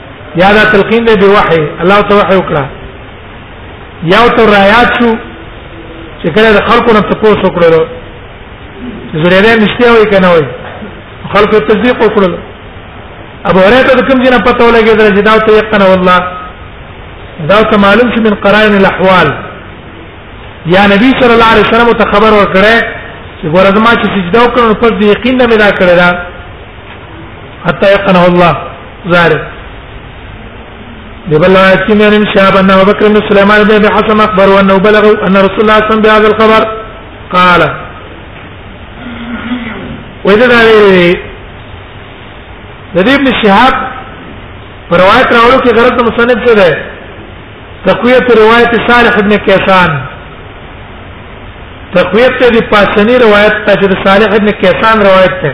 A: یا دا تلقین دی وحی الله ته وحی وکړه یو تر رايات شو چې کله د خلکو نه تاسو وکړو چې زړه مشته وي کنه وي خلکو تصدیق وکړو ابو هريره د کوم جنه پته ولګي درې جدا ته یقنه والله دا ته معلوم شي من قرائن الاحوال یا نبی صلی الله علیه وسلم ته خبر ورکړه چې ګورځ ما چې سجده وکړو پس د یقین نه مې دا کړی دا حتی یقنه الله ظاهر ببلغ حكيم بن شهاب ان ابو بكر بن سليمان بن ابي حسن اخبر وانه بلغ ان رسول الله صلى الله عليه وسلم بهذا الخبر قال واذا ذا ابن شهاب رواية راولو كي غرض مصنف څه ده تقويه روايه صالح بن كيسان تقويه دي پاسني رواية ته صالح بن كيسان رواية ته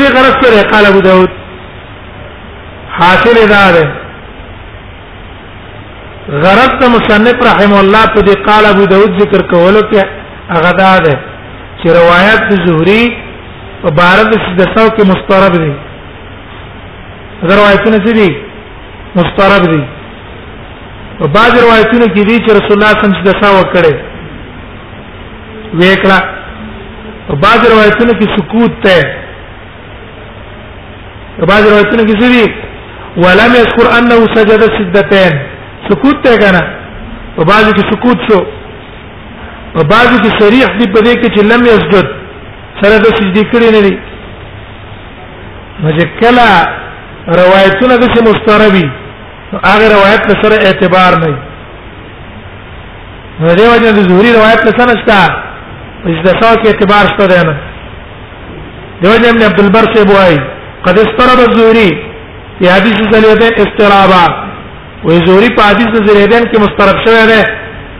A: دې غرض سره قال ابو داود حاصل دا ده غرض ته مصنف رحم الله په دې قال ابو داود ذکر کولو کې هغه دا ده چې روایت زهري په بار د سدسو کې مسترب دي دا روایتونه څه دي مسترب دي په بعض روایتونو کې دي چې رسول الله صلی الله علیه وسلم سدسا وکړي وکړه په بعض روایتونو کې سکوت ته په بعض روایتونو کې سری ولم يذكر انه سجد سجدتين سکوت ته کنه په بعض کې سکوت شو په بعض کې صریح دی په دې کې چې لم يسجد سره د سجدي کړی نه دی مجکلا روایتونه د مستربي هغه روایت سره اعتبار نه نو دې وجه د زهري روایت له سند شته چې د څو کې اعتبار شته دی نه د وجه ابن عبد البر سے بوای قد استرب الزهري په حدیث زلیدین استرابا وې زهري په حدیث زلیدین کې مسترب شوی دی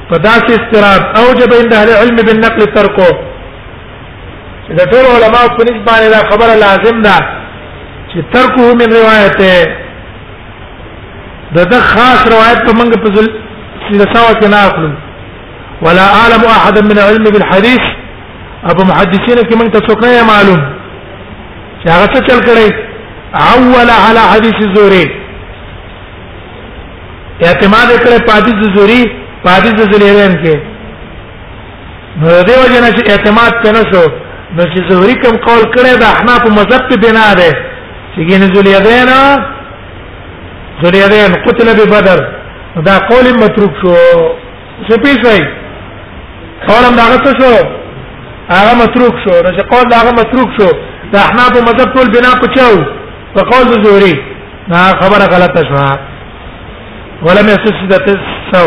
A: په داسې استراب اوجب عند اهل العلم بالنقل ترکو د ټول علماء په نسبت باندې دا خبره لازم ده چې ترکه من روایته دا ده خاص روایت په منګه په ذل لساوه کې نه اخلو ولا اعلم احد من علم بالحديث ابو محدثين کې من ته څوک نه معلوم چې هغه څه چل کړي اول على حديث الزهري اعتماد کړي په حديث الزهري په حديث الزهري کې نو دیو جن چې اعتماد پنه شو نو چې زهري کوم قول کړی دا احناف مذهب په بنا ده چې ګینه ذلیدین ذلیدین قتل به بدر دا قول متروک شو څه پیښی قول هم داغه څه شو هغه متروک شو نو چې قول داغه متروک شو دا احناف مذهب ټول بنا پچاو په قول د زهري دا خبره غلطه شوه ولم يسجد تسو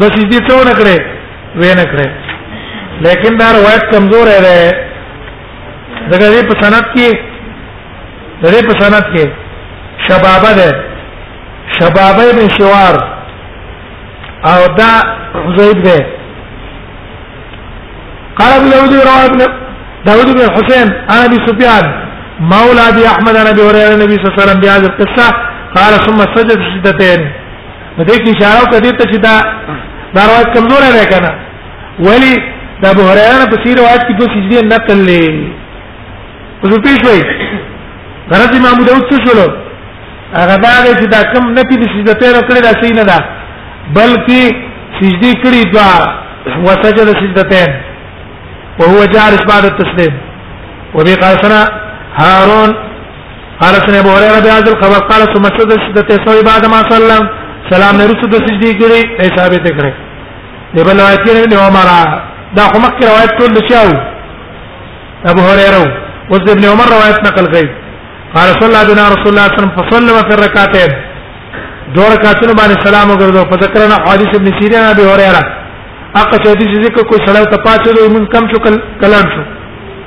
A: د سجدي څو نه کړې وې نه کړې لیکن دا روایت کمزور ہے ده دغه دې په سند کې دغه په سند کې شبابه ده شبابه ابن شوار او دا زید ده قال ابو داود رواه ابن داود بن حسين عن ابي سفيان مولى ابي احمد عن ابي هريره النبي صلى الله عليه وسلم بهذه القصه قال ثم سجد سجدتين په دې کې اشاره وکړه دې ته چې دا دا روایت کمزور دی کنه ولی دا ابو هريره په سیر روایت کې دوه سجدي نقل لې اوس په پیښ وای غرض امام داود څه شول هغه دا دی چې دا کم نه پیډ سجده تیر کړی دا صحیح نه ده بلکې سجدي کړی دوا وسجد سجدتين وهو جالس بعد التسليم وبي قال سنا هارون قال سن ابو هريره بهذا الخبر قال ثم سجد سجدته سوي بعد ما سلم سلام نه رسو د سجدي کړي ای ثابت کړي دی بل روایت کې ابن عمر دا خو مکه روایت ټول شاو ابو هريره او ابن عمر روایت نقل کړي قال صلى الله عليه رسول الله صلى الله عليه وسلم فصلى في الركعتين دو رکعتونو باندې سلام وګرځو په ذکرنا حدیث ابن سیرین ابي هريره اقصد دې ذکر کوئی سلام ته پاتې دوی من کم شو کلام شو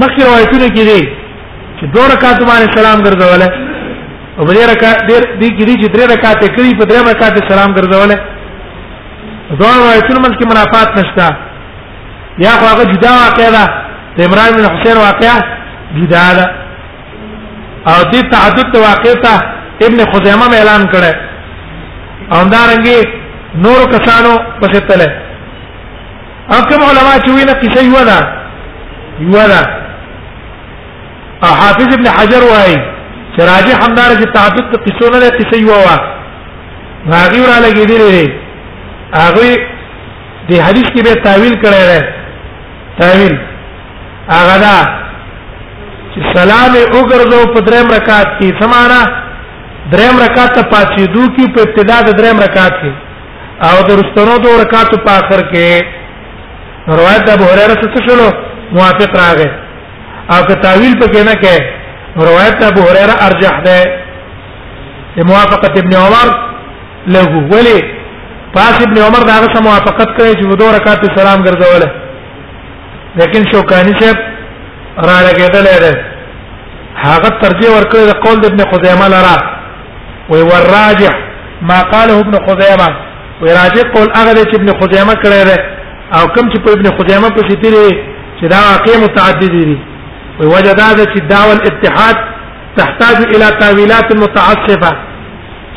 A: مخکې روایتونه کې دي چې دوه رکعات باندې سلام ګرځول او په دې رکعات دې کې دي چې درې رکعات کړي په درې رکعات سلام ګرځول دوه روایتونه مل کې منافات نشته یا خو هغه جدا واقع ده د عمران بن حسین واقع جدا ده او دې تعدد واقع ته ابن خزیمه اعلان کړه او دا رنګي نور کسانو پسې تله او کوم علما چې وینه قصه یو ده یو ده او حافظ ابن حجر وايي چې راجح همدار چې تعدد د قصو نه ده قصه یو وا هغه را لګی دی هغه د حدیث کې به تعویل کړی دی تعویل هغه دا چې سلام وګرځو په دریم رکعت کې سمانا دریم رکعت ته پاتې دوه کې په ابتدا د دریم رکعت کې او درستنو دو رکعاتو په اخر کې روایت ابو هريره څخه شلو موافق راغی او که تعویل پکې نه کې روایت ابو هريره ارجح ده موافقه ابن عمر له ولی پاس ابن عمر داغه سره موافقت کړی چې دوه رکعات سلام ګرځوله لیکن شوکانی صاحب را لګیدل دی هغه ترجیح ورکړي د قول ابن خزیمه لرا وی والراجح ما قاله ابن خزیمه وی راجح قول هغه چې ابن خزیمه کړی دی او کوم چې په ابن خزیمه په شتري چې دا واقع متعدد دي وی وجه دا ده چې دعوه الاتحاد تحتاج الى تاويلات متعصفه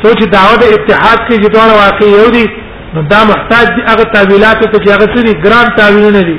A: سوچ دعوه د اتحاد کې چې دا واقع یو دي نو دا محتاج دي هغه تاويلات ته چې هغه سری ګران تاويلونه دي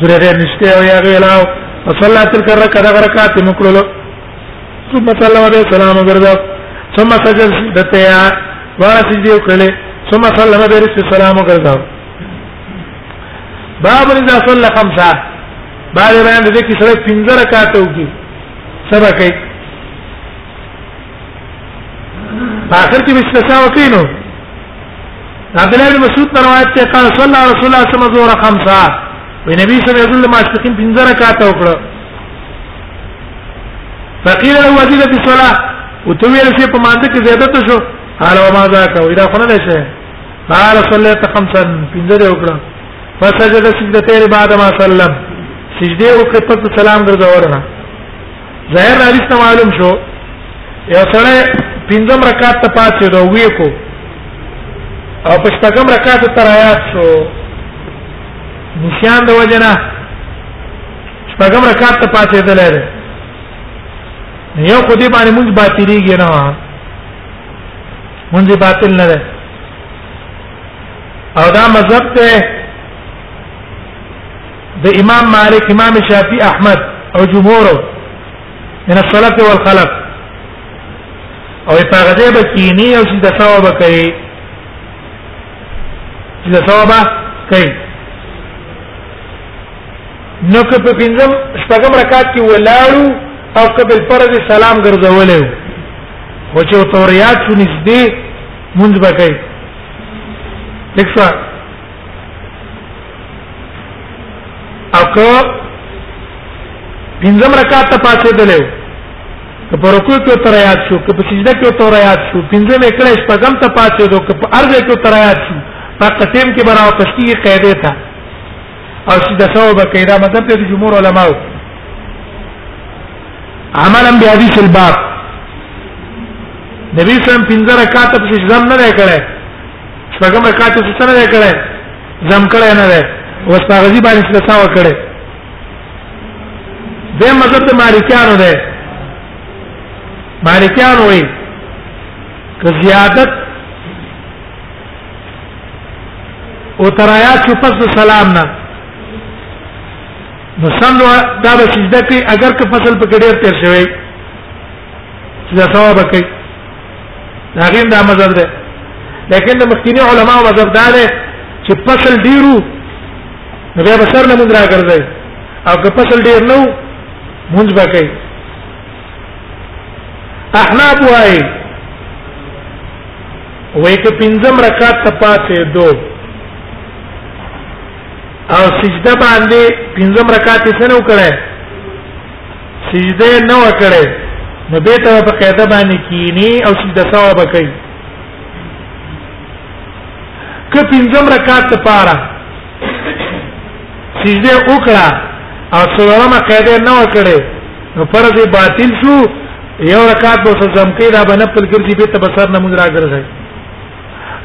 A: زره غیر نشته او یا غیر لاو فصلى تلك الركعه دغه رکعت مکړلو ثم صلى عليه السلام ګرځا ثم سجد دتیا واره سجدي وکړلې ثم صلى عليه السلام ګرځا باب اذا صلى خمسه بعد بیان د دې کې سره 15 رکعات وکړي سبا کوي په اخر کې مستثنا وکینو عبد الله بن مسعود روایت ته قال صلی الله رسول الله صلی الله علیه وسلم خمسه وی نبی صلی الله علیه وسلم ماسپخین پنځه رکعات وکړه فقيل له وزيده في الصلاه وتويل شي په مانځ کې زیادت شو قال وما ذاك واذا خلنا شي قال صليت خمسا پنځه وکړه فسجد سجدتين بعد ما سلم سجده وکړه په سلام ګرځاو ورنه ظاهر حدیث ته معلوم شو یو سره پنځم رکعت ته پاتې دا وی کو او په شپږم رکعت ته رايات شو نشان د وجنه شپږم رکعت ته پاتې ده لاره یو خو دې باندې موږ باطلېږي نه موږ باطل نه ده او دا مذهب ته د امام مالک امام شافعي احمد او جمهور من السلف والخلف او په هغه ځای به کینی او چې د ثواب کوي چې د ثواب کوي نو که په پنځم شپږم رکعت کې ولاړو او قبل فرض سلام ګرځولې و چې توريات شو نږدې مونږ به کوي دښه او که پنځم رکعت ته پاتې دلې که په رکوع کې تر یاد شو که په سجده کې تر یاد شو پنځم کله شپږم ته پاتې دو که په ارزه کې تر یاد شو په قسم کې برا پښتي قاعده تا او سجده سو به کیدا مطلب د جمهور علماو عملا بحديث الباب نبی صلی الله علیه وسلم پنځه رکعات په سجده نه کړه شپږم رکعت څه سره دی کړی زم کړی نه دی اوس په غزي باندې څه تا وکړي د مذهب د مالکیانو دی مالکیان وایي که زیادت او ترایات چې پس سلام نه نو سم دا به سجده کوي اگر که فصل په ډیر تیر شوی چې دا ثواب کوي دا غیم دا مذهب ده لیکن د مخکینی علما مذهب دا ده چې فصل ډیرو نو بیا به سر نه مونږ راګرځي او که فصل ډیر نو مونږ به کوي احناب وای وای ته پنځم رکعت ته پاتې دو او سجده باندې پنځم رکعت یې څنګه وکړای سجده نه وکړي نو به ته په قاعده باندې کینی او سجده سوا بکای که پنځم رکعت ته پاره سجده وکړه او څلورمه قاعده نه وکړي نو فرض باطل شو یو رکعت به سم کې دا باندې خپل ګرځي به تبصر نه مونږ راګرځي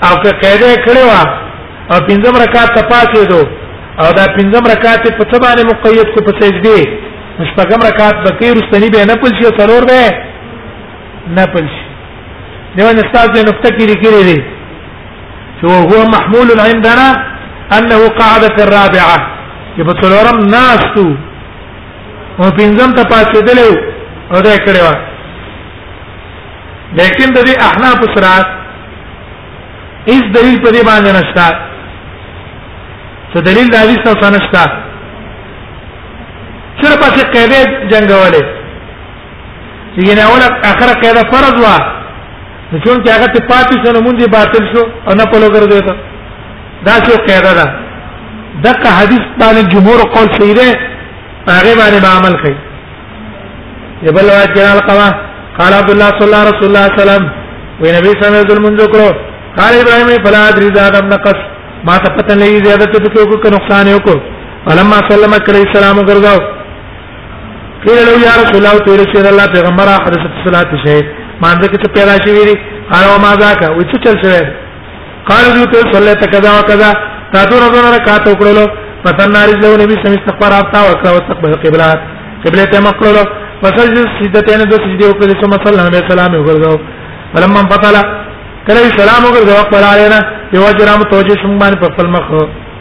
A: او که قاعده کړې و او پنځم رکعت ته پاتې دو او دا پنځم رکعت په څه باندې مقید کو په سجدي مشتګم رکعت به کې رستنی به نه پلشي څلور به نه پلشي دیو نه استاد دې نقطه کې لري دي چې هو محمول عندنا انه قاعده الرابعه چې په څلورم ناستو او پنځم ته پاتې دلو او دا کړې و لیکن د دې احناف سره هیڅ دلیل په دې باندې نشته څه دلیل د حدیث څخه نشته صرف چې قاعده جنگولې یعنی اوله اخره قاعده فرض وا چون کې هغه ته پاتې شنو مونږ دې باطل شو او نه په لوګر دی دا څه قاعده ده دغه حدیث باندې جمهور قول صحیح ده هغه باندې عمل کوي يبل روایت کې القما قال عبد الله صلى الله رسول الله صلى الله عليه وسلم وي نبی صلی الله علیه وسلم منځ کړو قال ابراهيم فلا ادري ذا دم نقص ما ته پته نه زیادت ته کو کو نقصان یو کو فلما سلم کړي سلام ګرځاو قيل له يا رسول الله تو رسول الله پیغمبر حضرت صلوات شي مانځه کې پیدا شي ویری قال ما ذاك وي څه چل شوی قالو جو ته صلیت کذا وکذا تا دور دور رکعات وکړلو فتن نارج له نبی سم استغفار افتا وکړه واستقبل قبله قبله ته مکړلو فسجد سجدتين دو سجدي وکړلې ثم صلى عليه السلام وګرځاو فلما فطل کله سلام وګرځاو خپل علينا یو جرام توجه شوم باندې په خپل مخ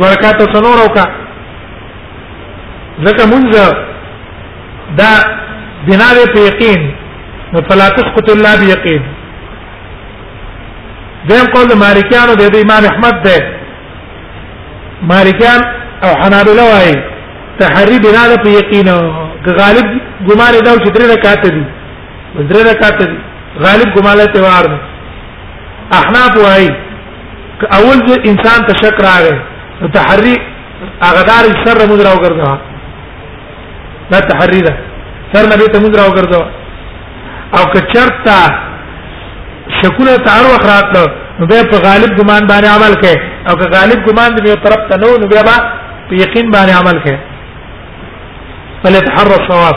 A: ورکات څلور او کا ځکه مونږ دا بنا په یقین نو فلا تسقط الا بيقين دیم قول د مالکیانو د امام احمد ده مالکیان او حنابلة وايي تحري بنا په یقین غالب ګمان دا چې درې رکعات دي درې رکعات دي غالب ګمان ته وار احناف وايي که اول ځل انسان ته شک راغی نو تحری هغه دار سر موږ راو ګرځا دا تحری ده سر نبی ته موږ راو ګرځا او که چرتا شکونه تعار وخرات نو به په غالب ګمان باندې عمل کوي او که غالب ګمان دې یو طرف ته نو نو بیا په یقین باندې عمل کوي فلتحرى الصواب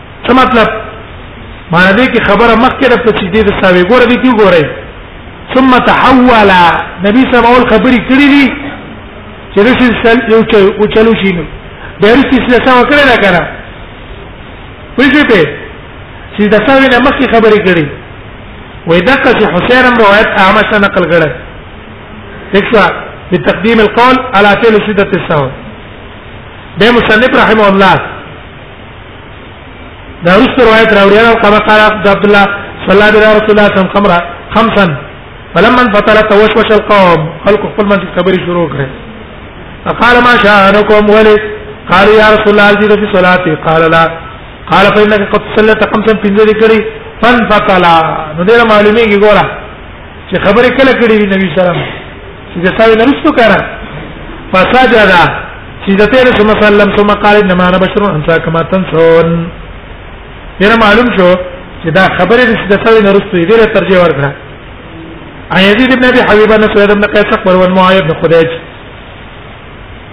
A: څه مطلب معنی دې کې خبره مخکې د تسجدې د ساوي ګوره دې کې ګوره ثم تحول نبی صلی الله علیه وسلم خبرې کړې دي چې رسول سل یو چې او چلو شي نو د رسول سل سم کړی دا کنه پوښې په چې د ساوي نه مخکې خبرې کړې وې دغه چې حسین روایت اعمش نقل کړه دښوا بتقديم القول على فعل سدة السهو ده مصنف رحمه الله دا رسول روایت راوړی او قال قال عبد الله صلى الله عليه رسول الله صم خمرا خمسا فلما انفطر توشوش القوم خلق خپل من کبر شروع کړ فقال ما شانكم ولي قال يا رسول الله زيد في صلاتي قال لا قال فإنك قد صليت خمسا پنځه کړي فانفطلا نو دې معلومیږي ګوره چې خبرې کله کړې دي نبی سلام جساوي نرسو کنه فسجد سجدتين ثم سلم ثم قال انما انا بشر انسى كما تنسون یره معلوم شو چې دا خبره د سجدتين نرسو یې ډیره ترجیح ورکړه عن يزيد بن ابي حبيب بن سعيد بن قيس اخبر والمعاويه بن خديج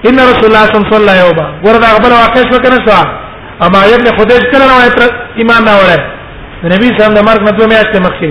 A: ان رسول الله صلى الله عليه وسلم يوما ورد اقبل واقع شو کنه شو اما ابن خديج کله روایت ایمان راوړل نبی صلی الله علیه وسلم د مرګ نه دوه میاشتې مخکې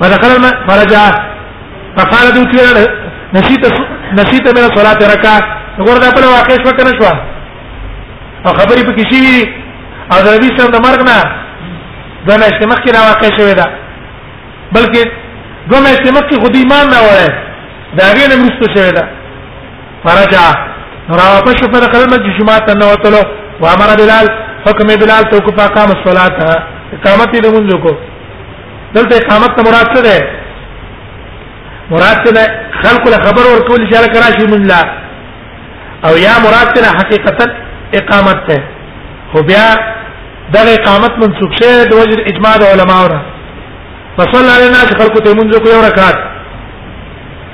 A: فدخل الم فرجع فقال دو كيرا نسيت نسيت من الصلاة ركع نقول دا بلا واقع شو کنه شو او خبرې پکې شي او د نبی صلی الله علیه وسلم د مرګ نه دا مشته مخکې را واقع شوې ده بلکې دو مشته مخکې خو دی ایمان نه وره دا غي نه مرسته شوې ده فرجع را واپس شو پر خپل مسجد جمعه ته نو وتلو و امر بلال حکم بلال تو کو فقام الصلاه اقامت دې مونږ کو دلته اقامت ته مراد څه ده مراد ته خلق له خبر ورکول چې را کراشي من لا او یا مراد ته حقیقتا اقامت ته خو بیا دا اقامت منسوخ شه د وجه اجماع علماء را فصلى على الناس خلق ته منځ کو یو رکعت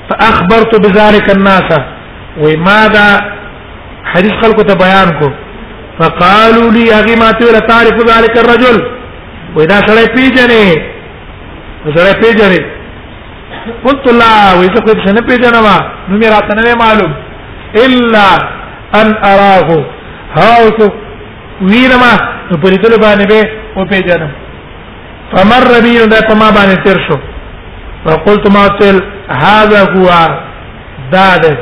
A: فاخبرت بذلك الناس وماذا حديث خلق ته بیان کو فقالوا لي اغي ما تعرف ذلك الرجل وای دا سره پیژنې سره پیژنې قلت لا وای زه خو څه نه پیژنم نو مې راته نه معلوم الا ان اراه هاوس وینما په لیدل باندې به او پیژنم فمر ربي دا په ما باندې تیر شو فقلت ما تل هذا هو داده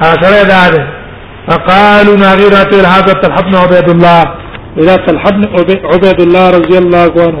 A: اخر داد فقالوا ناغيرات هذا تلحبنا عبيد الله إذا تلحبنا عبيد الله رضي الله عنه